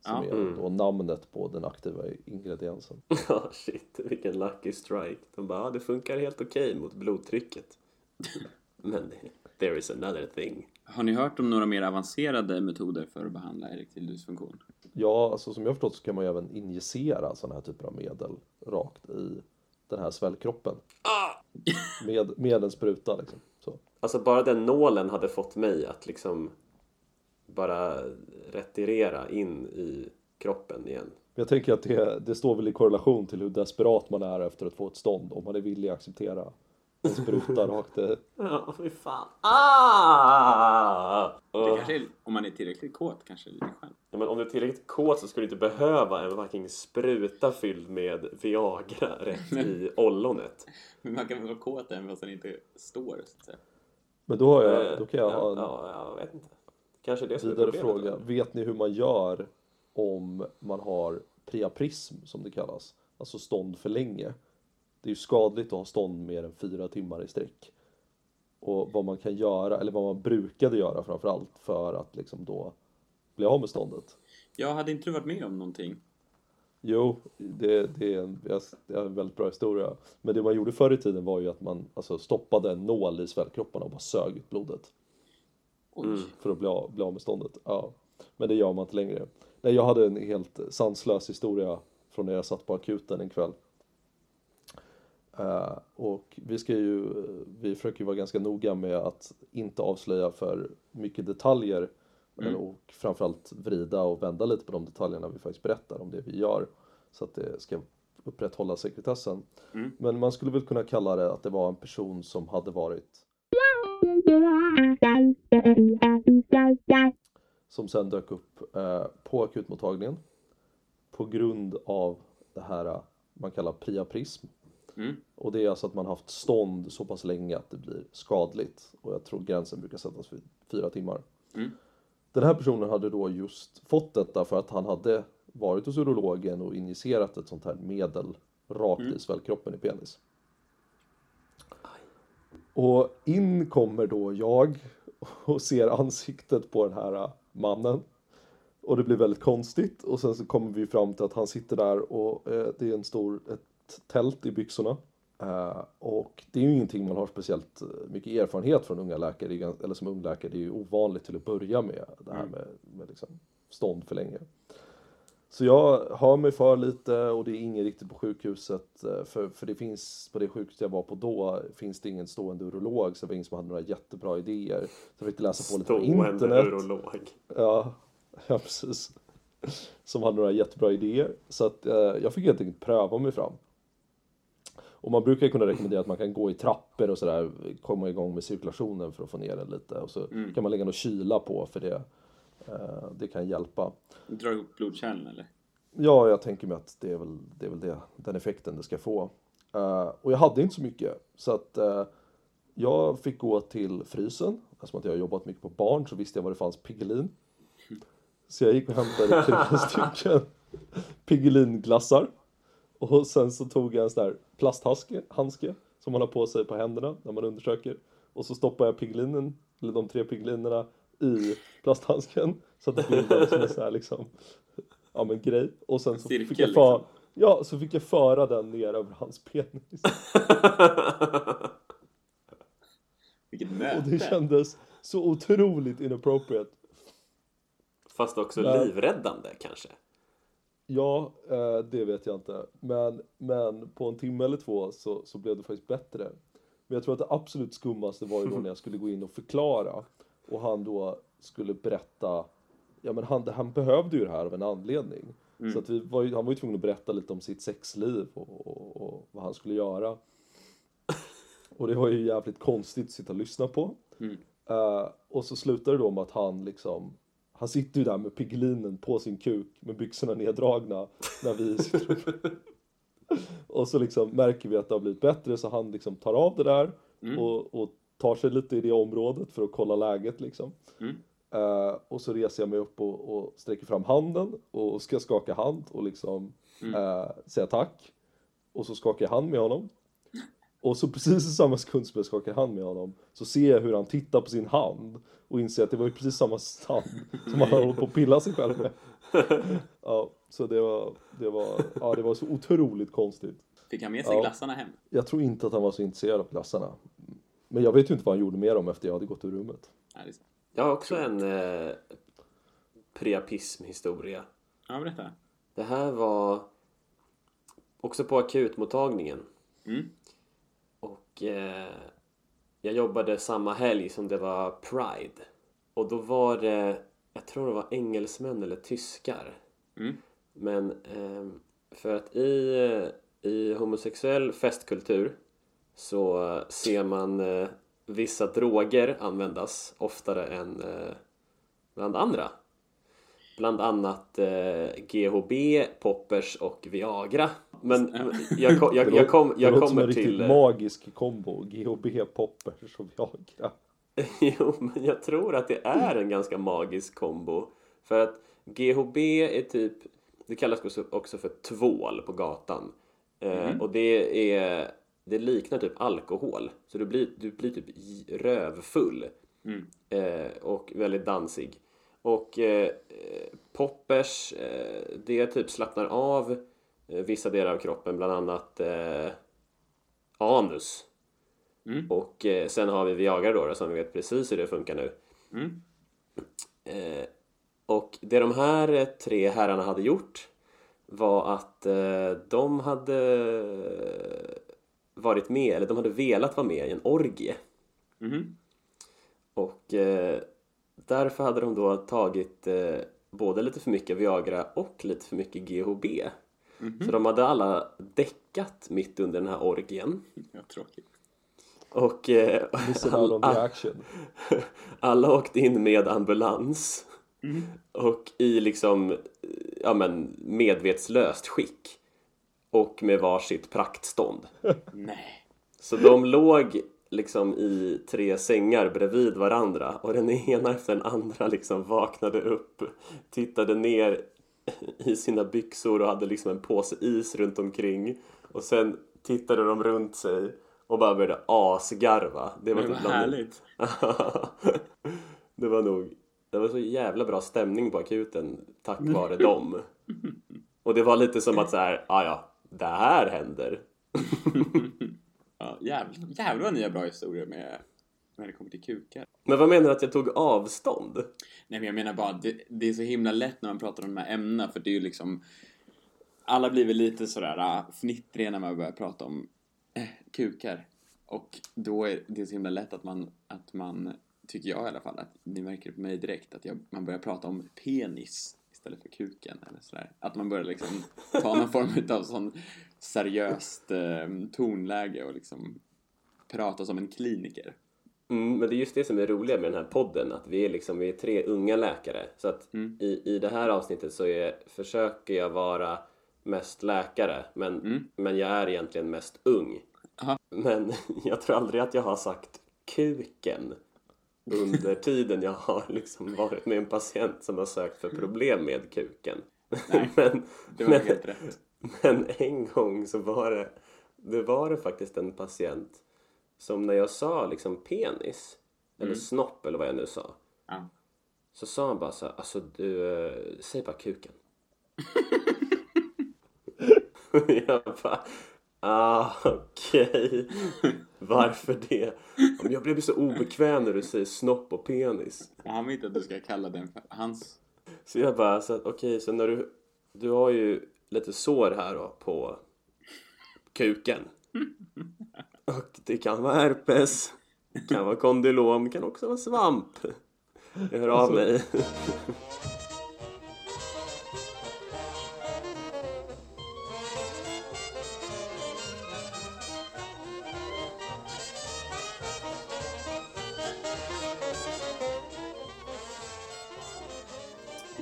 Som Ja. är då namnet på den aktiva ingrediensen. Ja, shit. Vilken lucky strike. De bara, ah, det funkar helt okej mot blodtrycket. Men there is another thing. Har ni hört om några mer avancerade metoder för att behandla erektil dysfunktion? Ja, alltså som jag har förstått så kan man ju även injicera sådana här typer av medel rakt i den här svällkroppen. Med, med en spruta liksom. Så. Alltså bara den nålen hade fått mig att liksom bara retirera in i kroppen igen. Jag tänker att det, det står väl i korrelation till hur desperat man är efter att få ett stånd. Om man är villig att acceptera en spruta rakt i. Ja, fy fan. Ah! Det kanske är, om man är tillräckligt kåt kanske det är skönt. Ja, men om du är tillräckligt kåt så ska du inte behöva en fucking spruta fylld med Viagra rätt i ollonet. Men man kan väl vara kåt även fast den inte står så att säga. Men då, har jag, då kan jag ja, ha en Ja, jag vet inte. Kanske det som är vidare problemet. fråga. då. Vet ni hur man gör om man har priaprism som det kallas. Alltså stånd för länge. Det är ju skadligt att ha stånd mer än fyra timmar i sträck. Och vad man kan göra, eller vad man brukade göra framförallt för att liksom då bli av med ståndet. Jag hade inte du varit med om någonting? Jo, det, det, är en, det är en väldigt bra historia. Men det man gjorde förr i tiden var ju att man alltså, stoppade en nål i svällkropparna och bara sög ut blodet. Oj. För att bli av, bli av med ståndet. Ja. Men det gör man inte längre. Nej, jag hade en helt sanslös historia från när jag satt på akuten en kväll. Eh, och vi ska ju, vi försöker ju vara ganska noga med att inte avslöja för mycket detaljer. Mm. Och framförallt vrida och vända lite på de detaljerna vi faktiskt berättar om det vi gör. Så att det ska upprätthålla sekretessen. Mm. Men man skulle väl kunna kalla det att det var en person som hade varit som sen dök upp eh, på akutmottagningen på grund av det här eh, man kallar priaprism. Mm. Och det är alltså att man haft stånd så pass länge att det blir skadligt. Och jag tror gränsen brukar sättas vid fyra timmar. Mm. Den här personen hade då just fått detta för att han hade varit hos urologen och injicerat ett sånt här medel rakt Mm. i svällkroppen i penis. Och in kommer då jag och ser ansiktet på den här mannen. Och det blir väldigt konstigt och sen så kommer vi fram till att han sitter där och eh, det är en stor, ett tält i byxorna. Eh, och det är ju ingenting man har speciellt eh, mycket erfarenhet från unga läkare, eller som ung läkare, det är ju ovanligt till att börja med det här Mm. med, med liksom stånd för länge. Så jag hör mig för lite och det är ingen riktigt på sjukhuset. eh, För, för det finns, på det sjukhus jag var på då, finns det ingen stående urolog. Så det var ingen som hade några jättebra idéer. Så jag fick läsa på lite på Stående internet. urolog. Ja, ja, precis. Som hade några jättebra idéer. Så att eh, jag fick helt enkelt pröva mig fram. Och man brukar kunna rekommendera att man kan gå i trappor och sådär, komma igång med cirkulationen för att få ner den lite. Och så Mm. kan man lägga något kyla på för det. Eh, det kan hjälpa. Drar ihop blodkärlen eller? Ja, jag tänker mig att det är väl, det är väl det, den effekten det ska få. Eh, och jag hade inte så mycket. Så att eh, jag fick gå till frysen. Eftersom att jag har jobbat mycket på barn så visste jag var det fanns Piggelin. Så jag gick och hämtade tre stycken Piggelinglassar. Och sen så tog jag en sån där plasthandske handske, som man har på sig på händerna när man undersöker. Och så stoppade jag Piggelinen, eller de tre Piggelinerna, i plasthandsken. Så att det bildade som en sån här liksom, ja men grej. Och sen så Cirkel, fick jag för, liksom. Ja, så fick jag föra den ner över hans penis. Vilket Och möte! det kändes så otroligt inappropriate. Fast också Nej. livräddande kanske. Ja, eh, det vet jag inte. Men, men på en timme eller två så, så blev det faktiskt bättre. Men jag tror att det absolut skummaste var ju då när jag skulle gå in och förklara. Och han då skulle berätta, ja men han, han behövde ju det här av en anledning. Mm. Så att vi var ju, han var ju tvungen att berätta lite om sitt sexliv och, och, och vad han skulle göra. Och det var ju jävligt konstigt att sitta och lyssna på. Mm. Eh, och så slutar det då med att han liksom han sitter ju där med piglinen på sin kuk med byxorna neddragna när vi sitter och... Och så liksom märker vi att det har blivit bättre så han liksom tar av det där Mm. och, och tar sig lite i det området för att kolla läget liksom. Mm. Eh, och så reser jag mig upp och, och sträcker fram handen och ska skaka hand och liksom Mm. eh, säga tack. Och så skakar jag hand med honom. Och så precis i samma sekund som jag skakar hand med honom så ser jag hur han tittar på sin hand och inser att det var ju precis samma hand som han håller på att pilla sig själv med. Ja, så det var, det var, ja, det var så otroligt konstigt. Fick han med sig Ja. glassarna hem? Jag tror inte att han var så intresserad av glassarna. Men jag vet ju inte vad han gjorde med dem efter jag hade gått ur rummet. Ja. Jag har också en eh, priapismhistoria. Ja, berätta. Det här var också på akutmottagningen. Mm. Och eh, jag jobbade samma helg som det var Pride. Och då var det, jag tror det var engelsmän eller tyskar. Mm. Men eh, för att i, i homosexuell festkultur så ser man eh, vissa droger användas oftare än eh, bland andra. Bland annat eh, GHB, poppers och Viagra. Men men jag, kom- jag, jag, kom, det jag låter som en kommer riktigt till... magisk kombo. GHB, poppers och Viagra. Jo, men jag tror att det är en ganska magisk kombo. För att GHB är typ Det kallas också- för tvål på gatan. Eh, och det är det liknar typ alkohol. Så du blir, du blir typ rövfull. Eh, och väldigt dansig. Och eh, poppers, eh, det typ slappnar av eh, vissa delar av kroppen, bland annat eh, anus. Mm. Och eh, sen har vi Viagra då, då, som vi vet precis hur det funkar nu. Mm. Och det de här tre herrarna hade gjort var att de hade varit med, eller de hade velat vara med i en orgie. Mhm. Och eh, därför hade de då tagit eh, både lite för mycket Viagra och lite för mycket GHB. Så de hade alla däckat mitt under den här orgien. Ja, tråkigt. Och eh, action. alla åkte in med ambulans. Och i liksom, ja men medvetslöst skick. Och med varsitt praktstånd. Nej. Så de låg liksom i tre sängar bredvid varandra och den ena efter den andra liksom vaknade upp, tittade ner i sina byxor och hade liksom en påse is runt omkring och sen tittade de runt sig och bara började asgarva. Det var typ vad bland- härligt. det var nog, det var så jävla bra stämning på akuten tack vare dem. Och det var lite som att så här, ah, ja, det här händer. Ja, jävlar, jävlar vad ni har bra historier med när det kommer till kukar. Men vad menar du att jag tog avstånd? Nej men jag menar bara, det, det är så himla lätt när man pratar om de här ämnena för det är ju liksom alla blir väl lite sådär ah, fnittriga när man börjar prata om eh, kukar. Och då är det så himla lätt att man, att man, tycker jag i alla fall, att ni märker på mig direkt, att jag, man börjar prata om penis istället för kuken eller sådär. Att man börjar liksom ta någon form av sån seriöst eh, tonläge och liksom prata som en kliniker. Mm, men det är just det som är roliga med den här podden, att vi är liksom, vi är tre unga läkare. Så att Mm. i, i det här avsnittet så är, försöker jag vara mest läkare, men, Mm. men jag är egentligen mest ung. Aha. Men jag tror aldrig att jag har sagt kuken under tiden jag har liksom varit med en patient som har sökt för problem med kuken. Nej, men, Det var men, helt rätt. men en gång så var det, det var det faktiskt en patient som när jag sa liksom penis, eller snopp eller vad jag nu sa, Ja. så sa han bara så här, alltså du, eh, säg bara kuken. jag bara, ah okej, varför det? Men Jag blir så obekväm när du säger snopp och penis. Han vill inte att du ska kalla den för hans... Så jag bara, så okej, så när du, du har ju lite sår här då på kuken. Och det kan vara herpes, kan vara kondylom, kan också vara svamp. Jag hör av mig.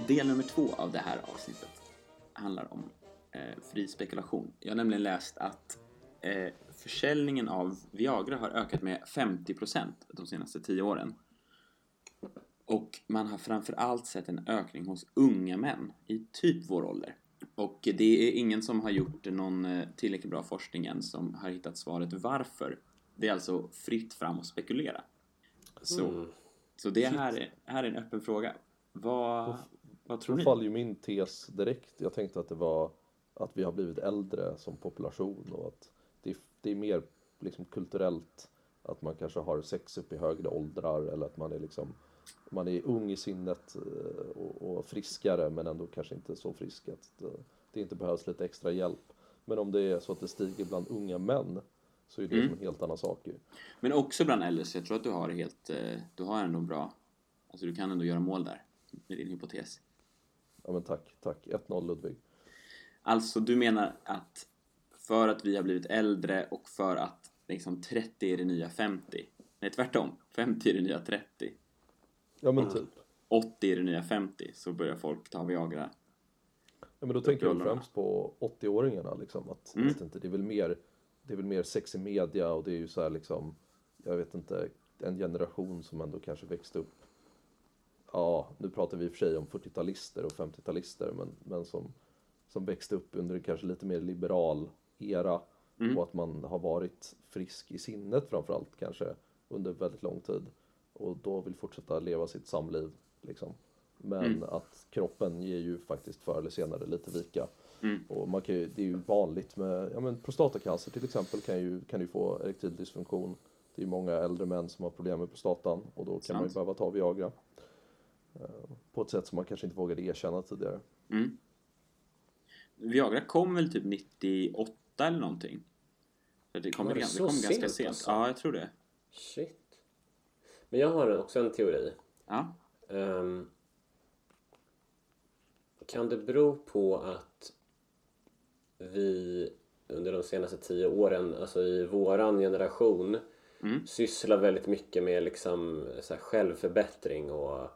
Del nummer två av det här avsnittet handlar om eh, fri spekulation. Jag har nämligen läst att eh, försäljningen av Viagra har ökat med 50% de senaste tio åren. Och man har framför allt sett en ökning hos unga män i typ vår ålder. Och det är ingen som har gjort någon eh, tillräckligt bra forskning än som har hittat svaret varför. Det är alltså fritt fram att spekulera. Så, Mm. så det här är, här är en öppen fråga. Vad, vad tror ni? faller ju min tes direkt. Jag tänkte att det var att vi har blivit äldre som population och att det är, det är mer liksom kulturellt att man kanske har sex upp i högre åldrar eller att man är liksom man är ung i sinnet eh, och, och friskare men ändå kanske inte så frisk att det, det inte behövs lite extra hjälp. Men om det är så att det stiger bland unga män så är det Mm. en helt annan sak ju. Men också bland äldre, så jag tror att du har helt, eh, du har ändå bra, alltså du kan ändå göra mål där med din hypotes. Ja men tack, tack. 1-0 Ludvig. Alltså du menar att för att vi har blivit äldre och för att liksom 30 är det nya 50, nej tvärtom, 50 är det nya 30, Ja men typ. 80 är det nya 50 så börjar folk ta Viagra. Ja, men då tänker jag främst på 80-åringarna liksom. Att, Mm. inte, det är väl mer det är väl mer sex i media och det är ju så här liksom jag vet inte en generation som ändå kanske växte upp ja, nu pratar vi i och för sig om 40-talister och 50-talister men, men som som växte upp under en kanske lite mer liberal era Mm. och att man har varit frisk i sinnet framförallt kanske under väldigt lång tid och då vill fortsätta leva sitt samliv liksom. Men Mm. att kroppen ger ju faktiskt förr eller senare lite vika. Mm. Och man kan ju, det är ju vanligt med ja, men prostatacancer till exempel kan ju, kan ju få erektil dysfunktion. Det är många äldre män som har problem med prostatan och då kan man ju behöva ta Viagra. På ett sätt som man kanske inte vågade erkänna tidigare. Mm. Viagra kom väl typ 98 eller någonting? Det kom, Var det gan- det så kom ganska sent alltså? Ja, jag tror det. Shit. Men jag har också en teori. Ja. Ehm, kan det bero på att vi under de senaste tio åren, alltså i våran generation, Mm. sysslar väldigt mycket med liksom så här självförbättring och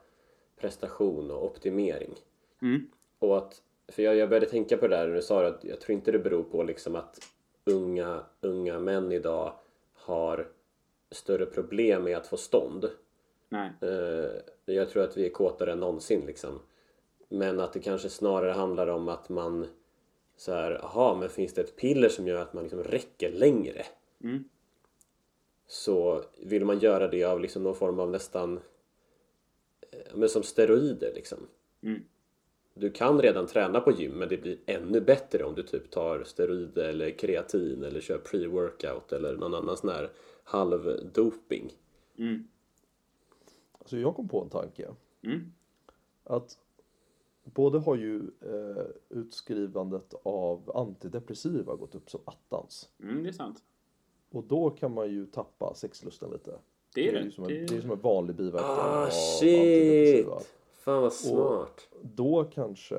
prestation och optimering. Mm. Och att, för jag, jag började tänka på det där när du sa det, att jag tror inte det beror på liksom att unga, unga män idag har större problem med att få stånd. Nej. Eh, jag tror att vi är kåtare än någonsin liksom. Men att det kanske snarare handlar om att man så här, aha, men finns det ett piller som gör att man liksom räcker längre? Mm. Så vill man göra det av liksom någon form av nästan men som steroider liksom. Mm. Du kan redan träna på gym men det blir ännu bättre om du typ tar steroider eller kreatin eller kör pre-workout eller någon annan sån här halvdoping. Mm. Så jag kom på en tanke. Mm. Att både har ju eh, utskrivandet av antidepressiva gått upp som attans. Mm, det är sant. Och då kan man ju tappa sexlusten lite. Det är det. som en, Det är- det är som en vanlig biverkning Ah shit! Fan vad smart. Då kanske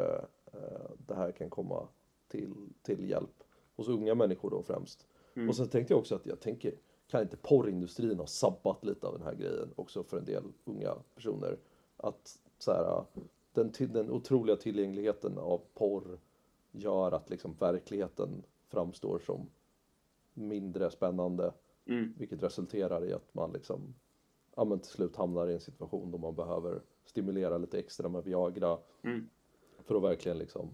eh, det här kan komma till, till hjälp hos unga människor då främst. Mm. Och sen tänkte jag också att jag tänker, kan inte porrindustrin ha sabbat lite av den här grejen också för en del unga personer? Att så här, den, den otroliga tillgängligheten av porr gör att liksom verkligheten framstår som mindre spännande. Mm. Vilket resulterar i att man liksom ja, men till slut hamnar i en situation då man behöver stimulera lite extra med Viagra Mm. för att verkligen liksom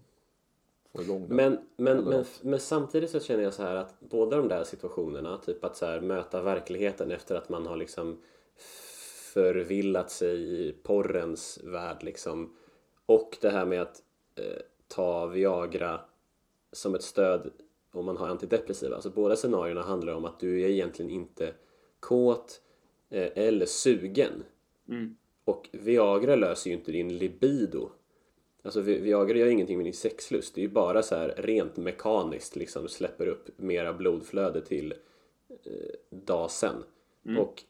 få igång det. Men, men, men, men samtidigt så känner jag så här att båda de där situationerna, typ att så här möta verkligheten efter att man har liksom förvillat sig i porrens värld liksom och det här med att eh, ta Viagra som ett stöd om man har antidepressiva. Alltså båda scenarierna handlar om att du är egentligen inte kåt eh, eller sugen. Mm. Och Viagra löser ju inte din libido. Alltså Vi- Viagra gör ingenting med din sexlust. Det är ju bara så här rent mekaniskt liksom släpper upp mera blodflöde till eh, dasen. Och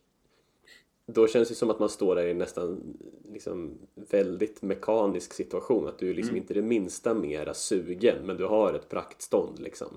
då känns det som att man står där i en nästan liksom väldigt mekanisk situation. Att du är liksom inte det minsta mera sugen men du har ett praktstånd liksom.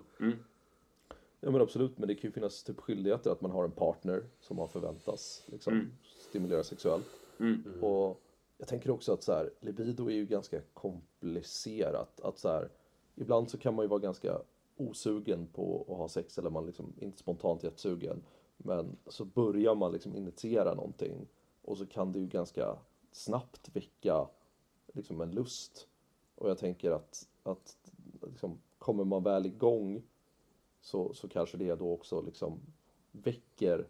Ja men absolut, men det kan ju finnas typ skyldigheter att man har en partner som man förväntas liksom stimulera sexuellt. Mm. Och jag tänker också att så här, libido är ju ganska komplicerat. Att så här, ibland så kan man ju vara ganska osugen på att ha sex eller man liksom inte spontant jättesugen. Men så börjar man liksom initiera någonting och så kan det ju ganska snabbt väcka liksom en lust. Och jag tänker att, att liksom, kommer man väl igång så, så kanske det då också liksom väcker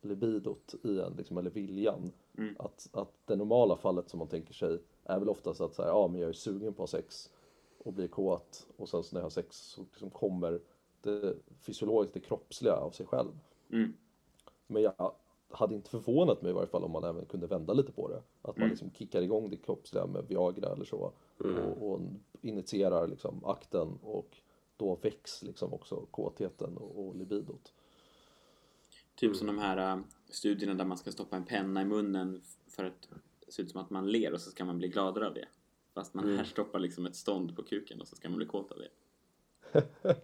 libidot i en, liksom, eller viljan. Att, att det normala fallet som man tänker sig är väl oftast att säga, ja men jag är sugen på sex och blir kåt och sen så när jag har sex så liksom kommer det fysiologiskt, det kroppsliga av sig själv. Mm. Men jag hade inte förvånat mig i varje fall om man även kunde vända lite på det. Att man liksom kickar igång det kroppsliga med Viagra eller så. Och, och initierar liksom akten och då väcks liksom också kåtheten och, och libidot. Typ som de här äh, studierna där man ska stoppa en penna i munnen för att det ser ut som att man ler och så ska man bli gladare av det. Fast man här stoppar liksom ett stånd på kuken och så ska man bli kåt av det.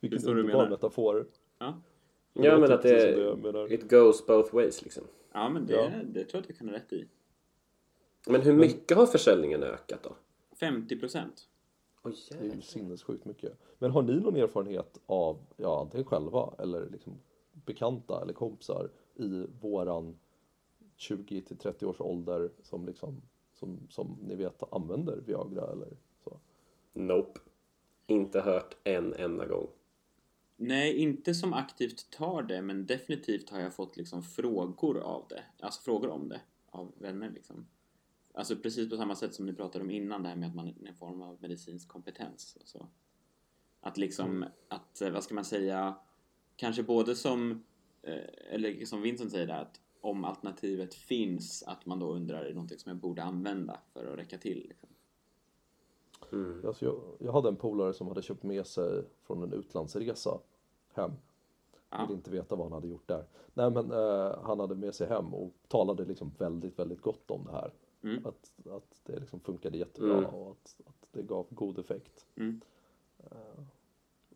Vilken underbar metafor. Ja, Ja men att det, menar. it goes both ways liksom. ja men det, Ja. det tror jag att jag kan ha rätt i. Men hur mycket har försäljningen ökat då? 50 procent. Oj Det är ju sinnessjukt mycket. Men har ni någon erfarenhet av, ja antingen själva eller liksom bekanta eller kompisar i våran 20 till 30 års ålder som liksom som, som ni vet använder Viagra eller så? Nope. inte hört en enda gång. Nej, inte som aktivt tar det, men definitivt har jag fått liksom frågor av det. Alltså frågor om det av vänner liksom. Alltså precis på samma sätt som ni pratade om innan, det här med att man är en form av medicinsk kompetens. och Så. Att liksom, att eh, vad ska man säga, kanske både som, eh, eller som Vincent säger där, att om alternativet finns, att man då undrar, är det någonting som jag borde använda för att räcka till? Liksom. Mm. Alltså jag, jag hade en polare som hade köpt med sig från en utlandsresa hem. Ja. Vill inte veta vad han hade gjort där. Nej men eh, han hade med sig hem och talade liksom väldigt, väldigt gott om det här. Mm. Att, att det liksom funkade jättebra Mm. och att, att det gav god effekt. Mm.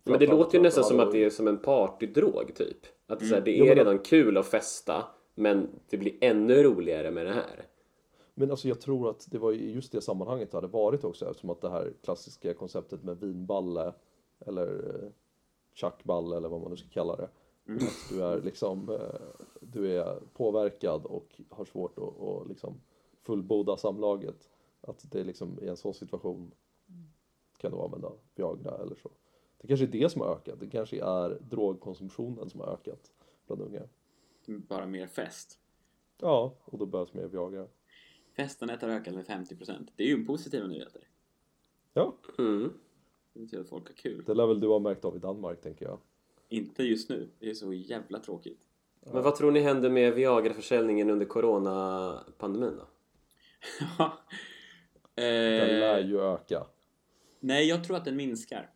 Men det låter ju nästan som att det är som en partydrog typ. Att det, är så här, det Jo, är men- redan kul att festa, men det blir ännu roligare med det här. Men alltså jag tror att det var i just det sammanhanget det hade varit också eftersom att det här klassiska konceptet med vinballe eller tjackballe eller vad man nu ska kalla det. Att du är liksom, eh, du är påverkad och har svårt att, att liksom fullborda samlaget. Att det liksom i en sån situation kan du använda Viagra eller så. Det kanske är det som har ökat. Det kanske är drogkonsumtionen som har ökat bland unga. Bara mer fest. Ja, och då behövs mer Viagra. Festandet har ökat med 50%. Det är ju en positiva nyheter. Ja, Mm. Det betyder att folk har kul. det lär väl du ha märkt av i Danmark tänker jag. Inte just nu. Det är så jävla tråkigt. Men vad tror ni händer med Viagra-försäljningen under coronapandemin då? Den lär eh, ju öka. nej, jag tror att den minskar.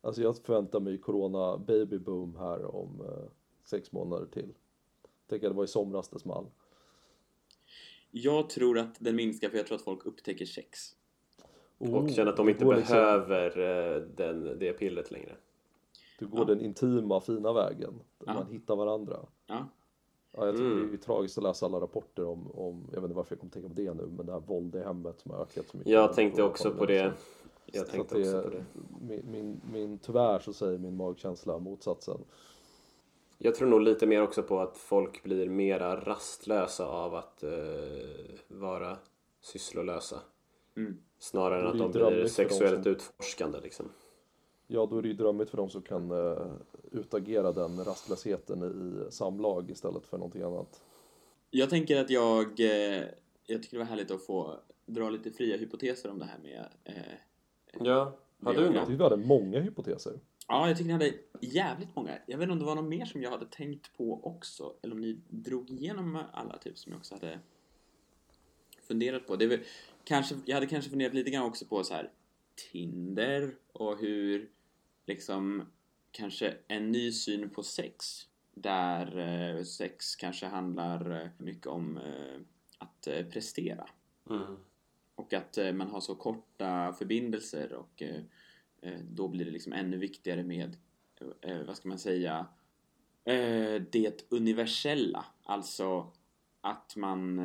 Alltså jag förväntar mig corona baby boom här om eh, sex månader till. Tänker det var i somras det small. Jag tror att den minskar för jag tror att folk upptäcker sex. Och känner att de inte liksom- behöver eh, den, det pillret längre. Du går Ja. den intima fina vägen. Där Ja. man hittar varandra. Ja. Ja, jag tycker Mm. det är ju tragiskt att läsa alla rapporter om, om, jag vet inte varför jag kommer tänka på det nu, men det här våld i hemmet som har ökat så mycket. Jag tänkte också på det. Jag tänkte det, också på det. Min, min, min, tyvärr så säger min magkänsla motsatsen. Jag tror nog lite mer också på att folk blir mera rastlösa av att eh, vara sysslolösa. Mm. Snarare än att de blir sexuellt som- utforskande liksom. Ja, då är det ju drömmigt för de som kan uh, utagera den rastlösheten i samlag istället för någonting annat. Jag tänker att jag... Eh, jag tycker det var härligt att få dra lite fria hypoteser om det här med... Eh, Ja, har du Viagra. Jag någon? tyckte vi hade många hypoteser. ja, jag tycker ni hade jävligt många. Jag vet inte om det var något mer som jag hade tänkt på också. Eller om ni drog igenom alla typ som jag också hade funderat på. Det är väl, kanske, jag hade kanske funderat lite grann också på så här Tinder och hur liksom kanske en ny syn på sex där eh, sex kanske handlar eh, mycket om eh, att prestera Mm. och att man har så korta förbindelser och då blir det liksom ännu viktigare med, vad ska man säga, det universella. Alltså att man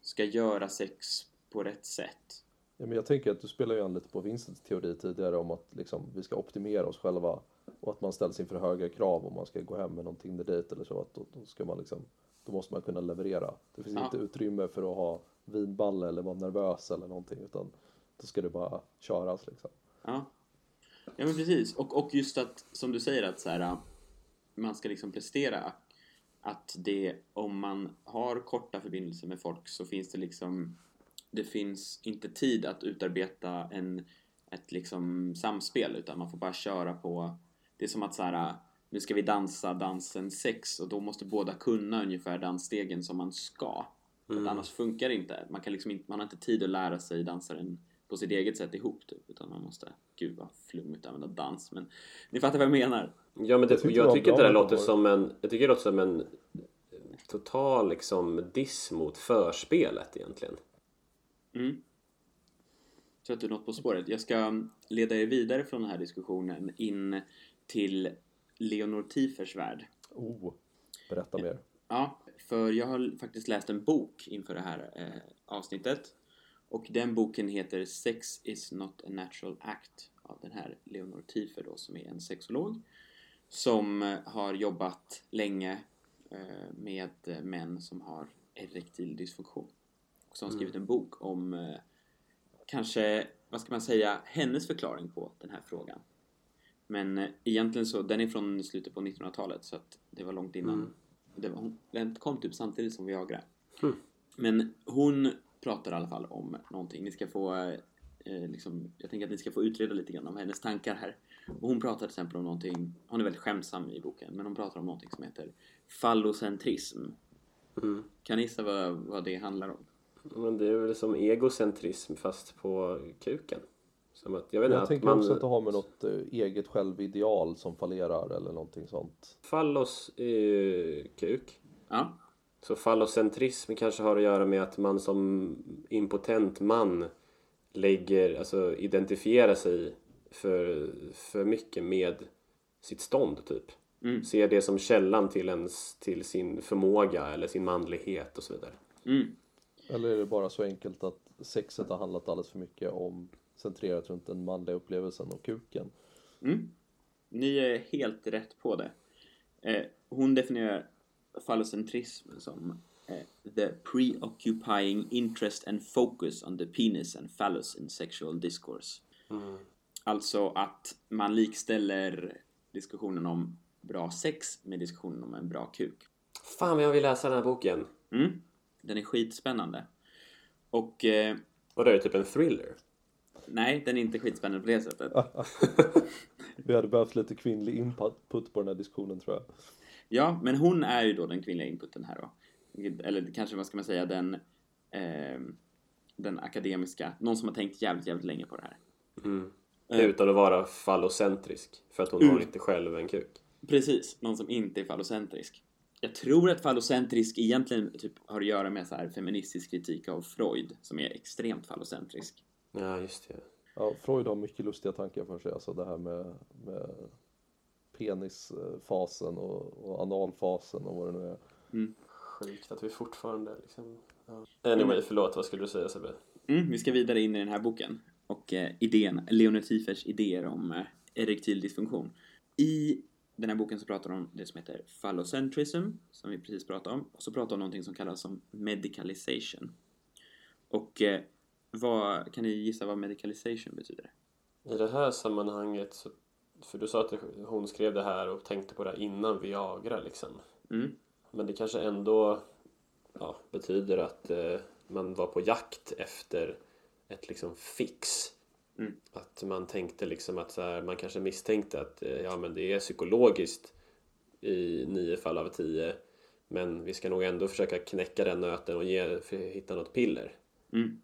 ska göra sex på rätt sätt. Ja, men jag tänker att du spelar ju an lite på Vincents teori tidigare om att liksom, vi ska optimera oss själva och att man ställs inför höga krav om man ska gå hem med någon Tinder-dejt eller så. Att då, då, ska man liksom, då måste man kunna leverera. Det finns Ja. inte utrymme för att ha vinballe eller vara nervös eller någonting utan då ska det bara köras liksom. Ja, ja men precis. Och, och just att, som du säger, att så här, man ska liksom prestera. Att det, om man har korta förbindelser med folk så finns det liksom, det finns inte tid att utarbeta en, ett liksom samspel utan man får bara köra på, det är som att så här, nu ska vi dansa dansen sex och då måste båda kunna ungefär dansstegen som man ska. För att annars funkar det inte. Man, kan liksom inte. man har inte tid att lära sig dansa den på sitt eget sätt ihop typ. Utan man måste, gud vad flummigt att använda dans men ni fattar vad jag menar. Ja men det, Jag tyckte det jag tycker bra det låter som en, jag tycker det låter som en total liksom diss mot förspelet egentligen. Mm. Så att du något på spåret. Jag ska leda er vidare från den här diskussionen in till Leonor Tiefers värld. Oh, berätta mer. Ja, för jag har faktiskt läst en bok inför det här eh, avsnittet. Och den boken heter Sex is not a natural act av den här Leonor Tiefer då, som är en sexolog. Som eh, har jobbat länge eh, med eh, män som har erektil dysfunktion. Och som har skrivit en bok om eh, kanske, vad ska man säga, hennes förklaring på den här frågan. Men eh, egentligen så, den är från slutet på 1900-talet så att det var långt innan. Mm. Det var, den kom typ samtidigt som Viagra. Mm. Men hon pratar i alla fall om någonting. Ni ska få, eh, eh, liksom, jag tänker att ni ska få utreda lite grann om hennes tankar här. Och hon pratar till exempel om någonting, hon är väldigt skämtsam i boken, men hon pratar om någonting som heter fallocentrism. Mm. Kan ni gissa vad, vad det handlar om? Men det är väl som egocentrism fast på kuken. Som att, jag vet Jag att tänker man... också att det har med något eh, eget självideal som fallerar eller någonting sånt. Fallos är ju kuk. Ja, Så fallocentrism kanske har att göra med att man som impotent man lägger, alltså identifierar sig för, för mycket med sitt stånd typ. Mm. Ser det som källan till, ens, till sin förmåga eller sin manlighet och så vidare. mm. Eller är det bara så enkelt att sexet har handlat alldeles för mycket om centrerat runt den manliga upplevelsen och kuken? Mm. Ni är helt rätt på det. Eh, hon definierar fallocentrism som eh, the preoccupying interest and focus on the penis and phallus in sexual discourse. Alltså att man likställer diskussionen om bra sex med diskussionen om en bra kuk. Fan vad jag vill läsa den här boken. Mm. Den är skitspännande. Och eh, Och det är typ en thriller. nej, den är inte skitspännande på det sättet. Vi hade behövt lite kvinnlig input på den här diskussionen tror jag. Ja, men hon är ju då den kvinnliga inputen här då. Eller kanske, vad ska man säga, den, eh, den akademiska, någon som har tänkt jävligt, jävligt länge på det här. Eh. Utan att vara fallocentrisk. För att hon har inte själv en kuk. Precis, någon som inte är fallocentrisk. Jag tror att fallocentrisk egentligen typ har att göra med så här feministisk kritik av Freud, som är extremt fallocentrisk. Ja, just det. Ja, Freud har mycket lustiga tankar för sig, alltså det här med, med penisfasen och, och analfasen och vad det nu är. Sjukt att vi fortfarande liksom... Ja. Anyway, förlåt. Vad skulle du säga Sebbe? Mm, vi ska vidare in i den här boken. Och eh, idén, Leonard Tiefers idéer om eh, erektil dysfunktion. I den här boken så pratar de om det som heter phallocentrism, som vi precis pratade om. Och så pratar de om någonting som kallas som medicalization. Och eh, vad, kan ni gissa vad medicalization betyder? I det här sammanhanget så... För du sa att hon skrev det här och tänkte på det här innan Viagra liksom. Mm. Men det kanske ändå ja, betyder att eh, man var på jakt efter ett liksom fix. Mm. Att man tänkte liksom att så här, man kanske misstänkte att eh, ja, men det är psykologiskt i nio fall av tio. Men vi ska nog ändå försöka knäcka den nöten och ge, hitta något piller. Mm.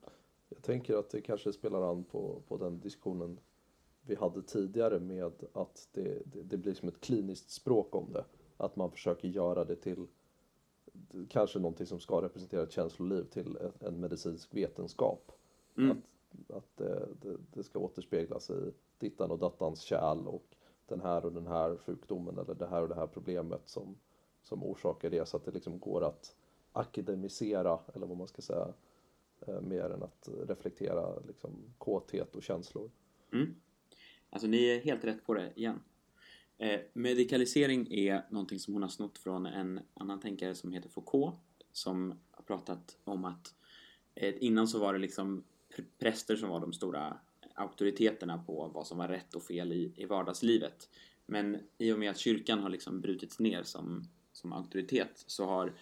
Jag tänker att det kanske spelar an på, på den diskussionen vi hade tidigare med att det, det, det blir som ett kliniskt språk om det. Att man försöker göra det till kanske någonting som ska representera ett känsloliv till en medicinsk vetenskap. Mm. Att, att det, det, det ska återspeglas i dittan och dattans kärl och den här och den här sjukdomen eller det här och det här problemet som, som orsakar det så att det liksom går att akademisera eller vad man ska säga eh, mer än att reflektera liksom, kåthet och känslor. Mm. Alltså ni är helt rätt på det igen. Eh, medikalisering är någonting som hon har snott från en annan tänkare som heter Foucault som har pratat om att eh, innan så var det liksom präster som var de stora auktoriteterna på vad som var rätt och fel i, i vardagslivet. Men i och med att kyrkan har liksom brutits ner som, som auktoritet så har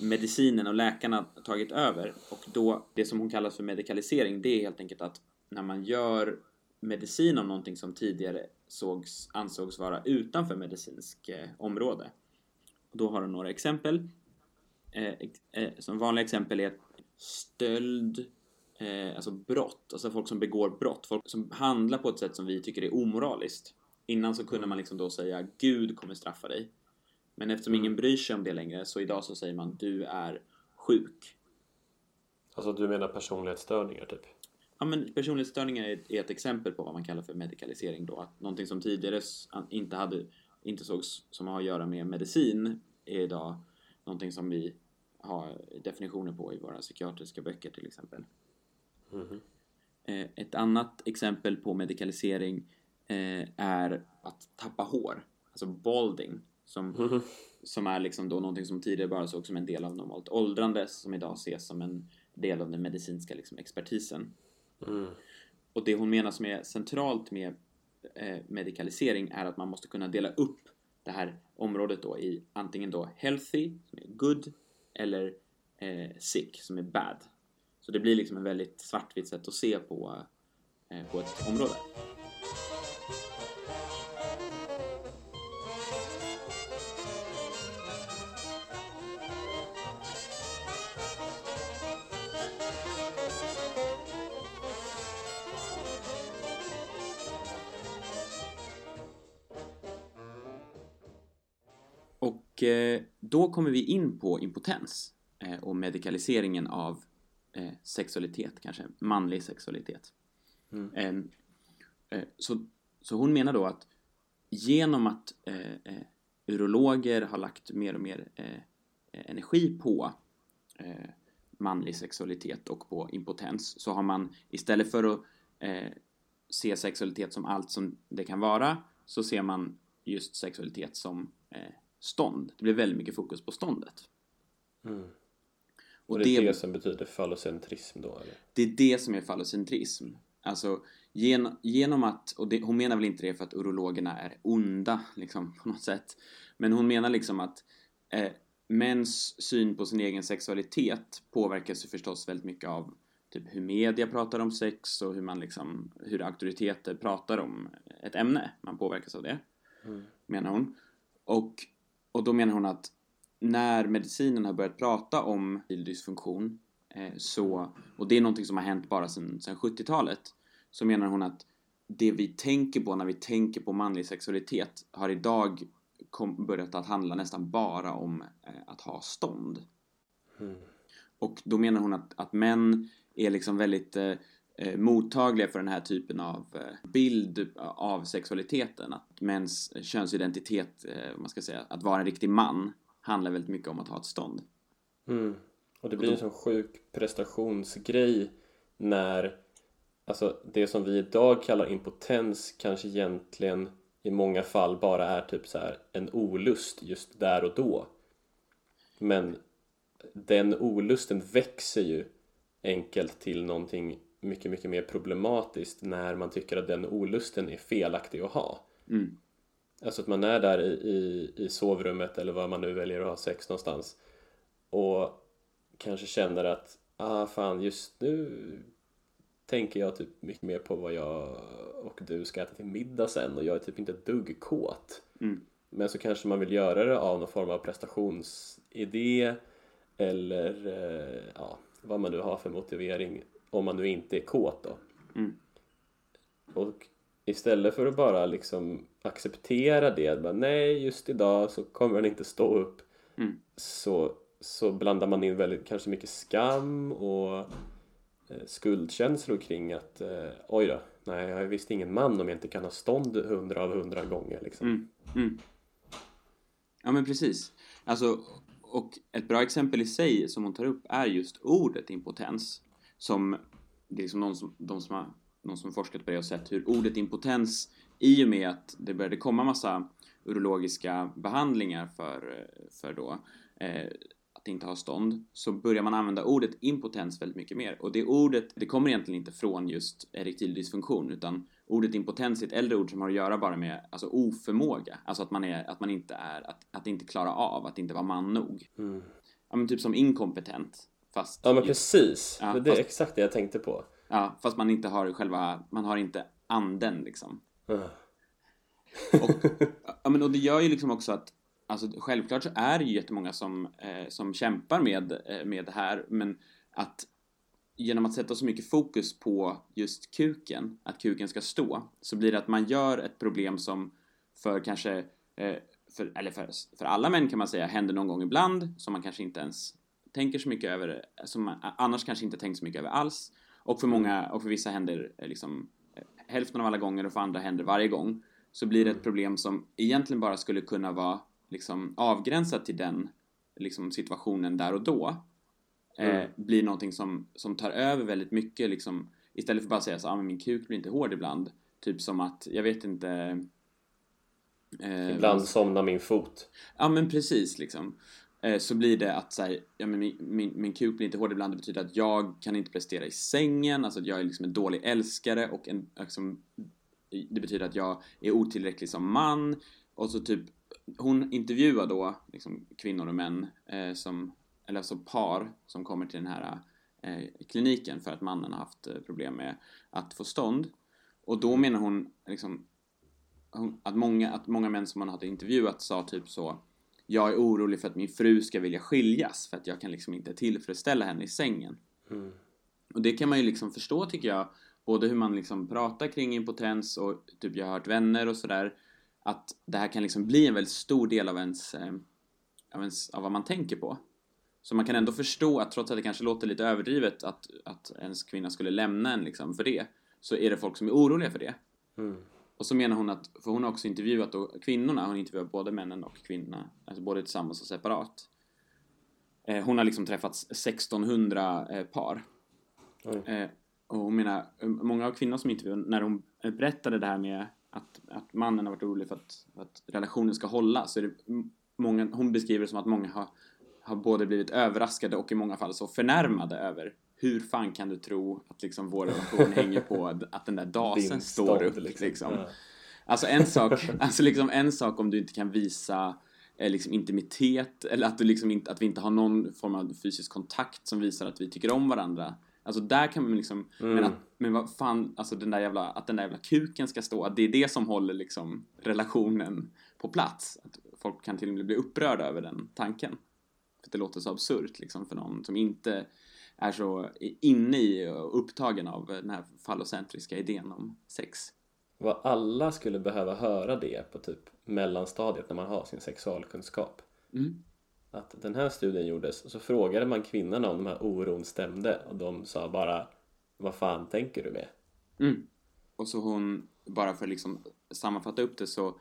medicinen och läkarna tagit över och då det som hon kallar för medikalisering det är helt enkelt att när man gör medicin om någonting som tidigare sågs, ansågs vara utanför medicinsk eh, område. Och då har hon några exempel. Eh, eh, som vanliga exempel är stöld, eh, alltså brott, alltså folk som begår brott, folk som handlar på ett sätt som vi tycker är omoraliskt. Innan så kunde man liksom då säga Gud kommer straffa dig. Men eftersom ingen bryr sig om det längre så idag så säger man du är sjuk. Alltså du menar personlighetsstörningar typ? Ja, men personlighetsstörningar är ett exempel på vad man kallar för medikalisering då. Att någonting som tidigare inte, hade, inte sågs som har att göra med medicin är idag någonting som vi har definitioner på i våra psykiatriska böcker till exempel. Mm. Ett annat exempel på medikalisering eh, är att tappa hår, alltså balding, som, som är liksom då någonting som tidigare bara sågs som en del av normalt åldrande som idag ses som en del av den medicinska liksom, expertisen. och det hon menar som är centralt med eh, medikalisering är att man måste kunna dela upp det här området då i antingen då healthy, som är good, eller eh, sick, som är bad. Så det blir liksom en väldigt svartvitt sätt att se på, eh, på ett område. Och eh, då kommer vi in på impotens eh, och medikaliseringen av eh, sexualitet, kanske manlig sexualitet. Mm. Eh, eh, så, så hon menar då att genom att eh, eh, urologer har lagt mer och mer eh, energi på eh, manlig sexualitet och på impotens så har man istället för att se sexualitet som allt som det kan vara så ser man just sexualitet som stånd. Det blir väldigt mycket fokus på ståndet. Mm. Och, det är det som betyder fallocentrism då eller? det är det som är fallocentrism. Alltså gen, genom att, och det, hon menar väl inte det för att urologerna är onda liksom på något sätt. Men hon menar liksom att eh, mäns syn på sin egen sexualitet påverkas ju förstås väldigt mycket av typ hur media pratar om sex och hur man liksom, hur auktoriteter pratar om ett ämne. Man påverkas av det, Mm. menar hon. Och, och då menar hon att när medicinen har börjat prata om dysfunktion eh, så, och det är någonting som har hänt bara sedan, sedan 70-talet, så menar hon att det vi tänker på när vi tänker på manlig sexualitet har idag kom, börjat att handla nästan bara om eh, att ha stånd. Mm. Och då menar hon att, att män är liksom väldigt eh, eh, mottagliga för den här typen av bild av sexualiteten. Att mäns könsidentitet, eh, man ska säga, att vara en riktig man handlar väldigt mycket om att ha ett stånd. Mm. Och det blir en sån sjuk prestationsgrej när alltså det som vi idag kallar impotens kanske egentligen i många fall bara är typ så här en olust just där och då. Men den olusten växer ju enkelt till någonting mycket, mycket mer problematiskt när man tycker att den olusten är felaktig att ha. Mm. Alltså att man är där i, i, i sovrummet eller var man nu väljer att ha sex någonstans och kanske känner att ah fan just nu tänker jag typ mycket mer på vad jag och du ska äta till middag sen och jag är typ inte ett dugg kåt. Mm. Men så kanske man vill göra det av någon form av prestationsidé eller eh, ja, vad man nu har för motivering om man nu inte är kåt då. Mm. Och istället för att bara liksom acceptera det, bara, nej just idag så kommer den inte stå upp Mm. så, så blandar man in väldigt kanske mycket skam och eh, skuldkänslor kring att eh, oj då, nej jag är visst ingen man om jag inte kan ha stånd hundra av hundra gånger liksom. Mm. Mm. Ja men precis. Alltså, och ett bra exempel i sig som hon tar upp är just ordet impotens. Som, det är liksom någon som, de som har, någon som forskat på det och sett hur ordet impotens i och med att det började komma massa urologiska behandlingar för, för då eh, att inte ha stånd så börjar man använda ordet impotens väldigt mycket mer och det ordet det kommer egentligen inte från just erektil dysfunktion utan ordet impotens är ett äldre ord som har att göra bara med alltså oförmåga alltså att man är att man inte är att, att inte klara av att inte vara man nog Mm. ja men typ som inkompetent fast Ja men precis, Ja, det, det är fast- exakt det jag tänkte på. Ja fast man inte har själva man har inte anden liksom Ah. Och, ja, men, och det gör ju liksom också att Alltså självklart så är det ju jättemånga som, eh, som kämpar med, eh, med det här men att genom att sätta så mycket fokus på just kuken, att kuken ska stå, så blir det att man gör ett problem som för kanske, eh, för, eller för, för alla män kan man säga, händer någon gång ibland, som man kanske inte ens tänker så mycket över, som man annars kanske inte tänkt så mycket över alls. Och för många, och för vissa händer eh, liksom eh, hälften av alla gånger och för andra händer varje gång. Så blir det ett problem som egentligen bara skulle kunna vara liksom avgränsat till den liksom, situationen där och då. Eh, Mm. blir någonting som, som tar över väldigt mycket liksom, istället för bara att säga så ah, men min kuk blir inte hård ibland. Typ som att, jag vet inte... eh, Ibland somnar min fot. Ja men precis liksom. Eh, så blir det att så här, ja, men min, min, min kuk blir inte hård ibland, det betyder att jag kan inte prestera i sängen, alltså att jag är liksom en dålig älskare och en, liksom, det betyder att jag är otillräcklig som man. Och så typ hon intervjuar då liksom, kvinnor och män eh, som, eller alltså par som kommer till den här eh, kliniken för att mannen har haft eh, problem med att få stånd. Och då menar hon liksom hon, att, många, att många män som man hade intervjuat sa typ så jag är orolig för att min fru ska vilja skiljas för att jag kan liksom inte tillfredsställa henne i sängen. Mm. Och det kan man ju liksom förstå tycker jag, både hur man liksom pratar kring impotens och typ jag har hört vänner och sådär, att det här kan liksom bli en väldigt stor del av ens, eh, av ens, av vad man tänker på. Så man kan ändå förstå att trots att det kanske låter lite överdrivet att, att ens kvinna skulle lämna en liksom för det, så är det folk som är oroliga för det. Mm. Och så menar hon att, för hon har också intervjuat då kvinnorna, hon intervjuar både männen och kvinnorna, alltså både tillsammans och separat. Eh, hon har liksom träffat 1600 eh, par. Eh, och hon menar, eh, många av kvinnorna som intervjuade, när hon berättade det här med att, att mannen har varit orolig för att, för att relationen ska hålla, så är det många, hon beskriver det som att många har, har både blivit överraskade och i många fall så förnärmade över hur fan kan du tro att liksom vår relation hänger på att den där dasen Din står upp liksom. liksom. Ja. Alltså en sak, alltså liksom en sak om du inte kan visa eh, liksom intimitet eller att, du liksom inte, att vi inte har någon form av fysisk kontakt som visar att vi tycker om varandra. Alltså där kan man liksom, Mm. men, att, men vad fan, alltså den där jävla, att den där jävla kuken ska stå, att det är det som håller liksom relationen på plats. Att folk kan till och med bli upprörda över den tanken. För det låter så absurt liksom för någon som inte är så inne i och upptagen av den här fallocentriska idén om sex. Vad alla skulle behöva höra det på typ mellanstadiet när man har sin sexualkunskap. Mm. Att den här studien gjordes och så frågade man kvinnorna om de här oron stämde och de sa bara Vad fan tänker du med? Mm. Och så hon, bara för att liksom sammanfatta upp det så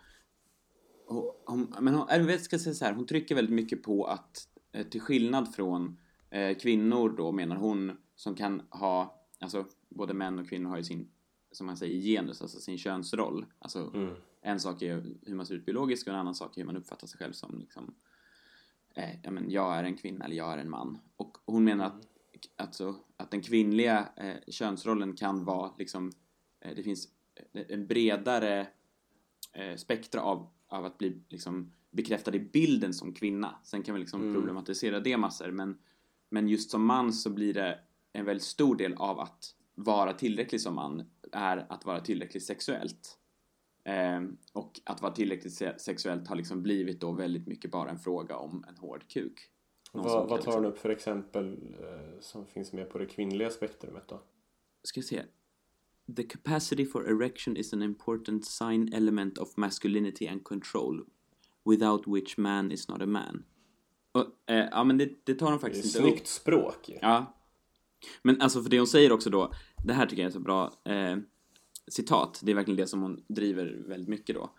hon, hon, men hon, jag ska säga så här, hon trycker väldigt mycket på att eh, till skillnad från kvinnor då menar hon som kan ha, alltså både män och kvinnor har ju sin, som man säger, genus, alltså sin könsroll. Alltså Mm. en sak är hur man ser ut biologiskt och en annan sak är hur man uppfattar sig själv som liksom, eh, ja men jag är en kvinna eller jag är en man. Och hon menar att, alltså, att den kvinnliga eh, könsrollen kan vara liksom, eh, det finns eh, en bredare eh, spektra av, av att bli liksom bekräftad i bilden som kvinna. Sen kan vi liksom Mm. problematisera det massor men, men just som man så blir det en väldigt stor del av att vara tillräcklig som man är att vara tillräckligt sexuellt. Ehm, och att vara tillräckligt se- sexuellt har liksom blivit då väldigt mycket bara en fråga om en hård kuk. Någon Vad, tar liksom- hon upp för exempel eh, som finns med på det kvinnliga spektrumet då? ska jag se. The capacity for erection is an important sign element of masculinity and control, without which man is not a man. Och, eh, ja, men det, det tar de Det är faktiskt inte snyggt upp. språk ju. Ja. Men alltså för det hon säger också då, det här tycker jag är så bra eh, citat, det är verkligen det som hon driver väldigt mycket då.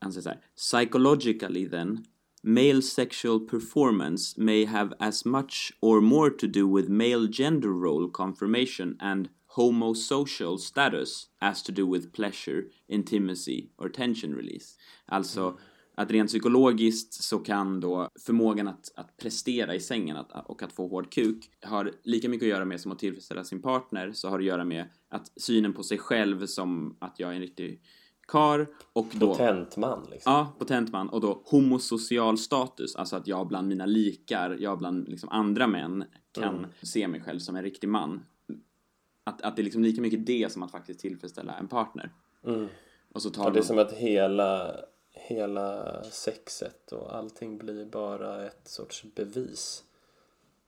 Han säger så här, psychologically then, male sexual performance may have as much or more to do with male gender role confirmation and homosocial status as to do with pleasure, intimacy or tension release. Alltså att rent psykologiskt så kan då förmågan att, att prestera i sängen att, och att få hård kuk har lika mycket att göra med som att tillfredsställa sin partner så har det att göra med att synen på sig själv som att jag är en riktig kar och då Potent man liksom. Ja, potent man. Och då homosocial status, alltså att jag bland mina likar, jag bland liksom andra män kan Mm. se mig själv som en riktig man. Att, att det är liksom lika mycket det som att faktiskt tillfredsställa en partner. Mm. Och så tar Ja, det är de- som att hela, hela sexet och allting blir bara ett sorts bevis.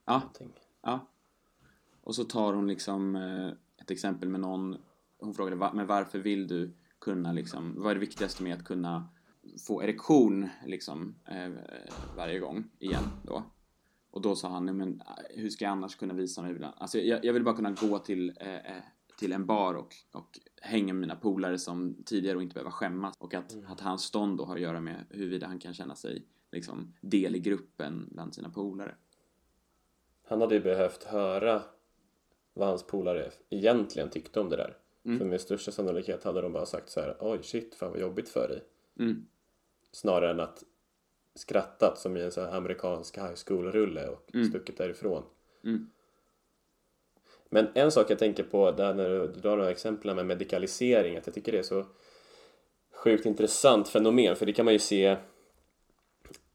Ja, Någonting. ja. Och så tar hon liksom eh, ett exempel med någon, hon frågade "Va- men varför vill du kunna liksom, vad är det viktigaste med att kunna få erektion liksom eh, varje gång igen då? Och då sa han, "Nej, men eh, hur ska jag annars kunna visa mig ibland? Alltså jag, jag vill bara kunna gå till, eh, till en bar och, och hänga med mina polare som tidigare och inte behöva skämmas. Och att, att hans stånd då har att göra med huruvida han kan känna sig liksom del i gruppen bland sina polare. Han hade ju behövt höra vad hans polare egentligen tyckte om det där. Mm. För med största sannolikhet hade de bara sagt så här Oj shit, fan vad jobbigt för dig. Mm. Snarare än att skrattat som i en sån här amerikansk high school-rulle och Mm. stuckit därifrån. Mm. Men en sak jag tänker på där när du drar några exempel med medikalisering, att jag tycker det är så sjukt intressant fenomen, för det kan man ju se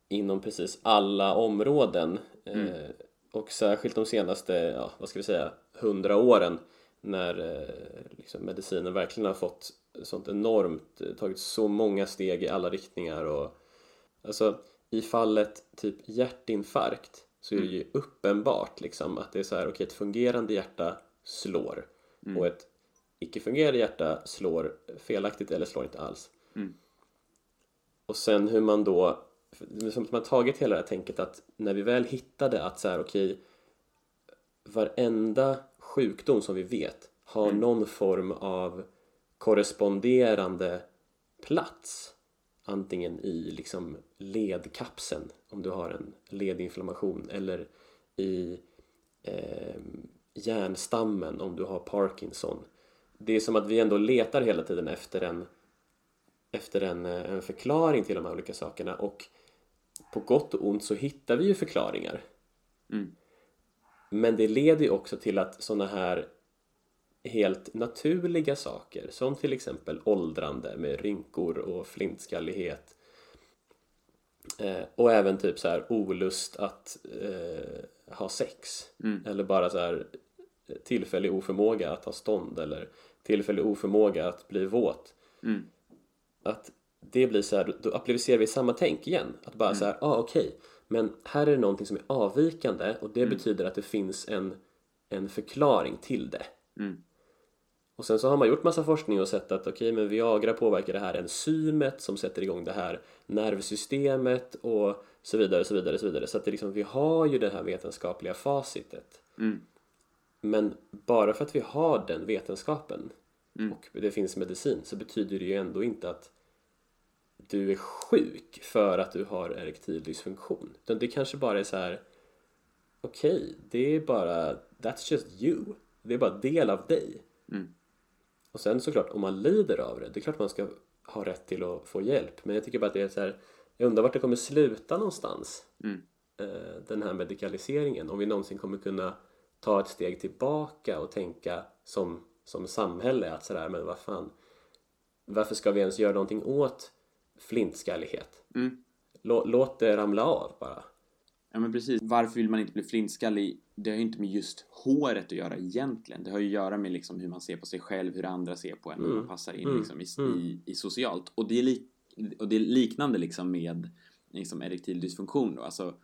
inom precis alla områden. Eh, och särskilt de senaste, ja, vad ska vi säga, hundra åren när eh, liksom medicinen verkligen har fått sånt enormt, eh, tagit så många steg i alla riktningar och alltså i fallet typ hjärtinfarkt så är det ju uppenbart liksom att det är så här, okej ett fungerande hjärta slår och ett icke-fungerande hjärta slår felaktigt eller slår inte alls. Mm. Och sen hur man då, som man tagit hela det här tänket att när vi väl hittade att så här, okej varenda sjukdom som vi vet har någon form av korresponderande plats antingen i liksom ledkapseln om du har en ledinflammation eller i eh, hjärnstammen om du har Parkinson. Det är som att vi ändå letar hela tiden efter en efter en, eh, en förklaring till de här olika sakerna och på gott och ont så hittar vi ju förklaringar. Mm. Men det leder ju också till att sådana här helt naturliga saker som till exempel åldrande med rynkor och flintskallighet eh, och även typ så här olust att eh, ha sex Mm. eller bara så här tillfällig oförmåga att ha stånd eller tillfällig oförmåga att bli våt Mm. att det blir så här, då- applicerar vi samma tänk igen. Att bara så här, ah, okej, men här är det någonting som är avvikande och det betyder att det finns en, en förklaring till det. Mm. Och sen så har man gjort massa forskning och sett att okej, men Viagra påverkar det här enzymet som sätter igång det här nervsystemet och så vidare, så vidare, så vidare. Så att det liksom, vi har ju det här vetenskapliga facitet. Mm. Men bara för att vi har den vetenskapen Mm. och det finns medicin så betyder det ju ändå inte att du är sjuk för att du har erektil dysfunktion. Utan det kanske bara är så här okej, det är bara that's just you. Det är bara del av dig. Mm. Och sen såklart, om man lider av det, det är klart man ska ha rätt till att få hjälp. Men jag tycker bara att det är så här, jag undrar vart det kommer sluta någonstans. Mm. eh, Den här medikaliseringen. Om vi någonsin kommer kunna ta ett steg tillbaka och tänka som, som samhälle att sådär, men vad fan. Varför ska vi ens göra någonting åt flintskallighet? Mm. Lå, låt det ramla av bara. Ja men precis. Varför vill man inte bli flintskallig? Det har ju inte med just håret att göra egentligen. Det har ju att göra med liksom hur man ser på sig själv, hur andra ser på en, hur man passar in Mm. liksom i, Mm. i, i socialt. Och det är, lik, och det är liknande liksom med liksom erektil dysfunktion då. Alltså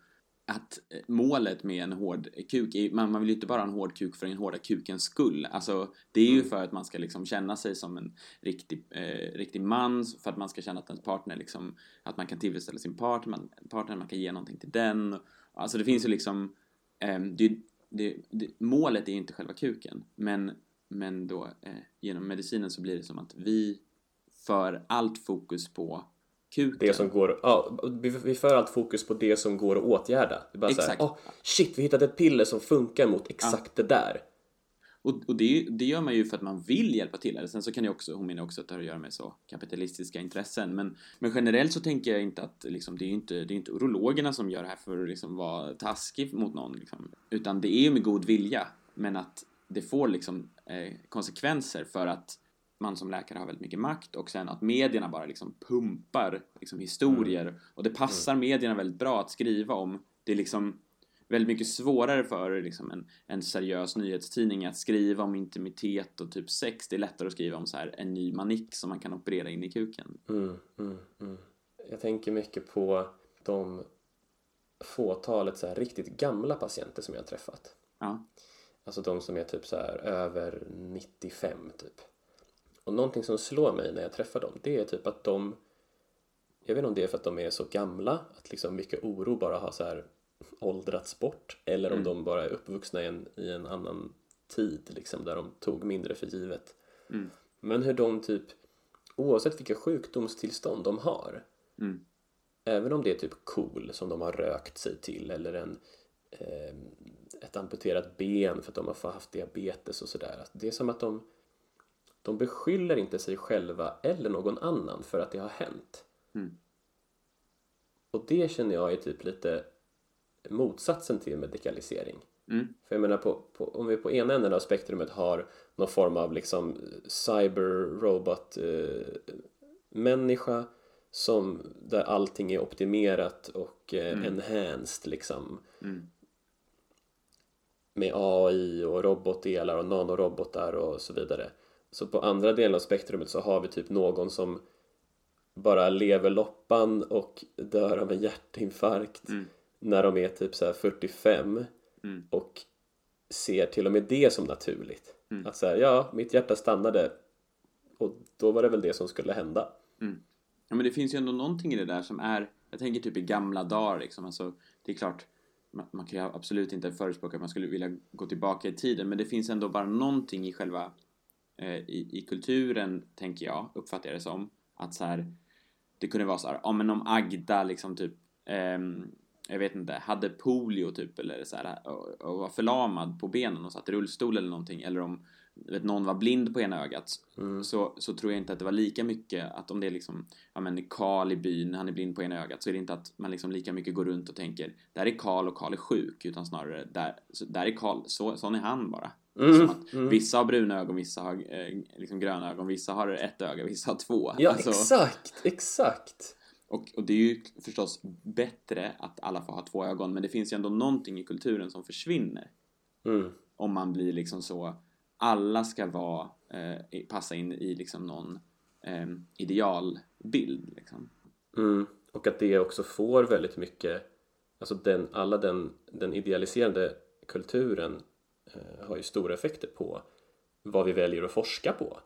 att eh, målet med en hård kuk, är, man, man vill ju inte bara ha en hård kuk för den hårda kukens skull. Alltså det är ju Mm. för att man ska liksom känna sig som en riktig, eh, riktig man, för att man ska känna att ens partner liksom, att man kan tillfredsställa sin partner, man, partner, man kan ge någonting till den. Alltså det finns ju liksom, ehm, det, det, det, målet är ju inte själva kuken, men, men då eh, genom medicinen så blir det som att vi för allt fokus på kuken. Det som går, ja, vi, för allt fokus på det som går att åtgärda. Det är bara Exakt. såhär, oh, shit vi hittade ett piller som funkar mot exakt det där. Och, och det, det gör man ju för att man vill hjälpa till. Eller sen så kan det också, hon menar också att det har att göra med så kapitalistiska intressen. Men, men generellt så tänker jag inte att liksom, det är ju inte, det är inte urologerna som gör det här för att liksom, vara taskig mot någon. Liksom. Utan det är ju med god vilja. Men att det får liksom eh, konsekvenser för att man som läkare har väldigt mycket makt och sen att medierna bara liksom pumpar liksom, historier. Och det passar medierna väldigt bra att skriva om. Det är liksom väldigt mycket svårare för liksom en, en seriös nyhetstidning att skriva om intimitet och typ sex. Det är lättare att skriva om så här en ny manick som man kan operera in i kuken. Mm, mm, mm. Jag tänker mycket på de fåtalet så här riktigt gamla patienter som jag har träffat. Ja. Alltså de som är typ så här över 95 typ. Och någonting som slår mig när jag träffar dem det är typ att de jag vet inte om det är för att de är så gamla att liksom mycket oro bara har så här åldrats bort eller om de bara är uppvuxna i en, i en annan tid liksom där de tog mindre för givet. Mm. Men hur de typ oavsett vilka sjukdomstillstånd de har Mm. även om det är typ KOL som de har rökt sig till eller en, eh, ett amputerat ben för att de har haft diabetes och sådär. Det är som att de, de beskyller inte sig själva eller någon annan för att det har hänt. Mm. Och det känner jag är typ lite motsatsen till medikalisering. Mm. För jag menar, på, på, om vi på ena änden av spektrumet har någon form av liksom cyber-robot eh, som där allting är optimerat och eh, enhanced liksom Mm. med AI och robotdelar och nanorobotar och så vidare. Så på andra delen av spektrumet så har vi typ någon som bara lever loppan och dör av en hjärtinfarkt Mm. när de är typ så här 45 Mm. och ser till och med det som naturligt. Mm. Att säga, ja, mitt hjärta stannade och då var det väl det som skulle hända. Ja, men det finns ju ändå någonting i det där som är, jag tänker typ i gamla dagar liksom, alltså, det är klart, man, man kan ju absolut inte förespråka att man skulle vilja gå tillbaka i tiden, men det finns ändå bara någonting i själva, i, i kulturen, tänker jag, uppfattar jag det som, att så här, det kunde vara så här, ja men om Agda liksom typ, ehm, jag vet inte, hade polio typ eller så här, och, och var förlamad på benen och satt i rullstol eller någonting, eller om vet, någon var blind på ena ögat, så, så tror jag inte att det var lika mycket att om det är liksom, ja men Karl i byn, han är blind på ena ögat, så är det inte att man liksom lika mycket går runt och tänker, där är Karl och Karl är sjuk, utan snarare, där, där är Karl, så, sån är han bara. Som att vissa har bruna ögon, vissa har eh, liksom gröna ögon, vissa har ett öga, vissa har två. Ja, Alltså- exakt, exakt. och, och det är ju förstås bättre att alla får ha två ögon, men det finns ju ändå någonting i kulturen som försvinner. Mm. Om man blir liksom så, alla ska vara, eh, passa in i liksom någon eh, idealbild liksom. Mm. Och att det också får väldigt mycket, alltså den, alla den, den idealiserande kulturen har ju stora effekter på vad vi väljer att forska på.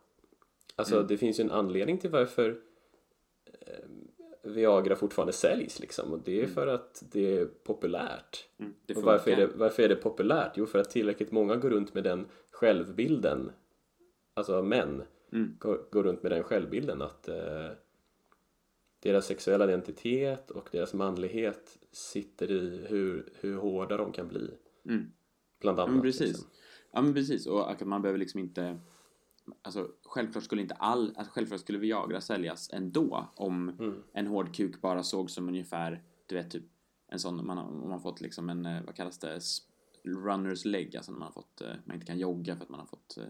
Alltså det finns ju en anledning till varför eh, Viagra fortfarande säljs liksom och det är för att det är populärt. Mm, det och varför är, det, varför är det populärt? Jo, för att tillräckligt många går runt med den självbilden, alltså män, Mm. går, går runt med den självbilden att eh, deras sexuella identitet och deras manlighet sitter i hur, hur hårda de kan bli. Mm. Bland Ja, annat. men precis. liksom. Ja, men precis. Och att man behöver liksom inte... Alltså, självklart skulle inte all... Alltså, självklart skulle Viagra säljas ändå om Mm. en hård kuk bara såg som ungefär, du vet, typ en sån, man har, om man fått liksom en, eh, vad kallas det, runners leg, alltså när man har fått, eh, man inte kan jogga för att man har fått eh,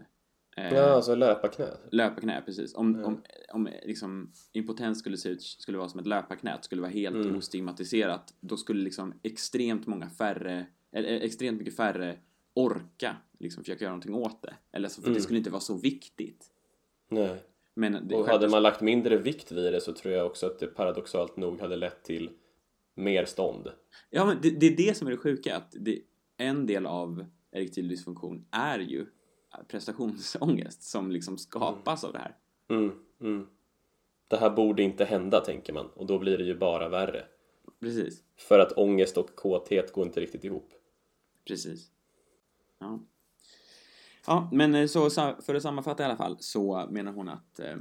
Ja, alltså löparknä. löparknä, precis. Om, om, om liksom impotens skulle se ut, skulle vara som ett löparknä, skulle vara helt Mm. ostigmatiserat, då skulle liksom extremt många färre, eller eh, extremt mycket färre orka liksom försöka göra någonting åt det. Eller så, för Mm. det skulle inte vara så viktigt. Nej. Men det, Och hade man lagt mindre vikt vid det så tror jag också att det paradoxalt nog hade lett till mer stånd. Ja, men det, det är det som är det sjuka, att det, en del av erektil dysfunktion är ju prestationsångest som liksom skapas av det här. Mm, mm. Det här borde inte hända, tänker man. Och då blir det ju bara värre. Precis, För att ångest och kåthet går inte riktigt ihop. precis. Ja. Ja, men eh, så för att sammanfatta i alla fall så menar hon att eh,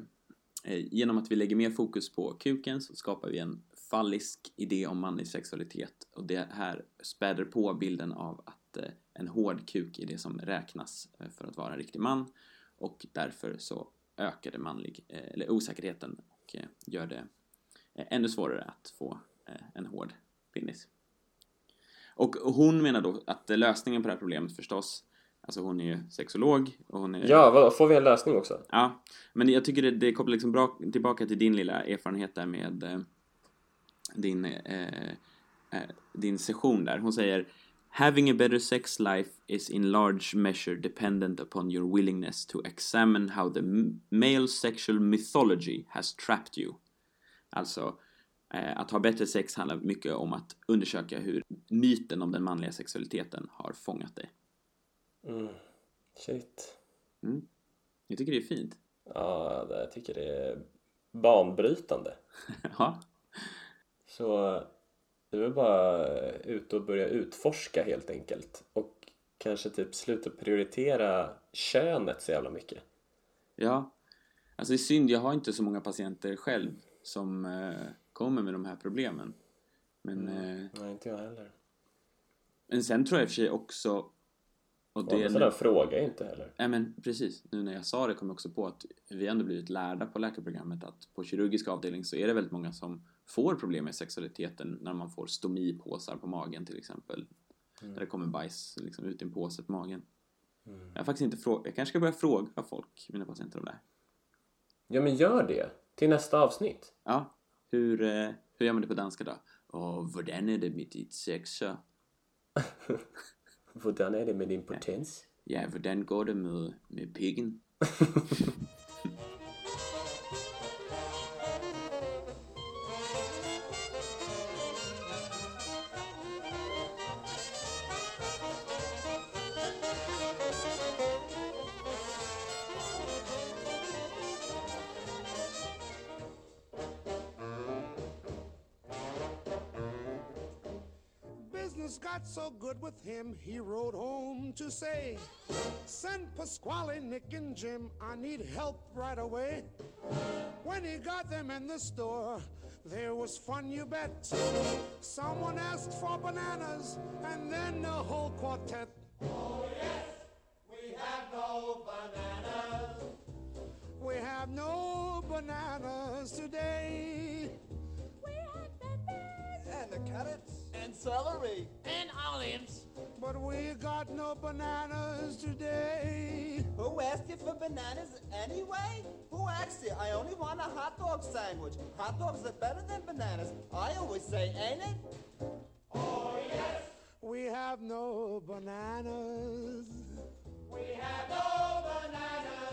eh, genom att vi lägger mer fokus på kuken så skapar vi en fallisk idé om manlig sexualitet och det här späder på bilden av att eh, en hård kuk är det som räknas eh, för att vara en riktig man och därför så ökar det manlig, eh, eller osäkerheten och eh, gör det ännu svårare att få en hård penis. Och hon menar då att lösningen på det här problemet förstås, alltså hon är ju sexolog och hon är Ja, vad, får vi en lösning också? Ja, men jag tycker det, det kopplar liksom bra tillbaka till din lilla erfarenhet där med eh, din, eh, eh, din session där. Hon säger Having a better sex life is in large measure dependent upon your willingness to examine how the male sexual mythology has trapped you. Alltså, eh, att ha bättre sex handlar mycket om att undersöka hur myten om den manliga sexualiteten har fångat dig. Mm. Shit. Jag tycker det är fint. Ja, jag tycker det är banbrytande. ja, Så det är bara ut och börja utforska helt enkelt. Och kanske typ sluta prioritera könet så jävla mycket. Ja, alltså det är synd, jag har inte så många patienter själv som eh, kommer med de här problemen. Men, eh, Nej, inte jag heller. men sen tror jag i och för sig också... Och Det är sådär frågar jag inte heller. Nej men precis, nu när jag sa det kom jag också på att vi ändå blivit lärda på läkarprogrammet att på kirurgisk avdelning så är det väldigt många som får problem med sexualiteten när man får stomipåsar på magen till exempel. Där det kommer bajs liksom, ut i en påse på magen. Jag har faktiskt inte jag kanske ska börja fråga folk, mina patienter om det här. Ja, men gör det. Till nästa avsnitt. Ja, hur, eh, hur gör man det på danska då? Och hvordan är det med ditt sex så? Hvordan är det med din potens? Ja, hvordan går det med, med piggen? so good with him, he wrote home to say, Send Pasquale, Nick, and Jim, I need help right away. When he got them in the store, there was fun, you bet. Someone asked for bananas, and then the whole quartet. Oh, yes, we have no bananas We have no bananas today. And the carrots and celery and olives. But we got no bananas today. Who asked you for bananas anyway? Who asked you? I only want a hot dog sandwich. Hot dogs are better than bananas. I always say, ain't it? Oh, yes. We have no bananas. We have no bananas.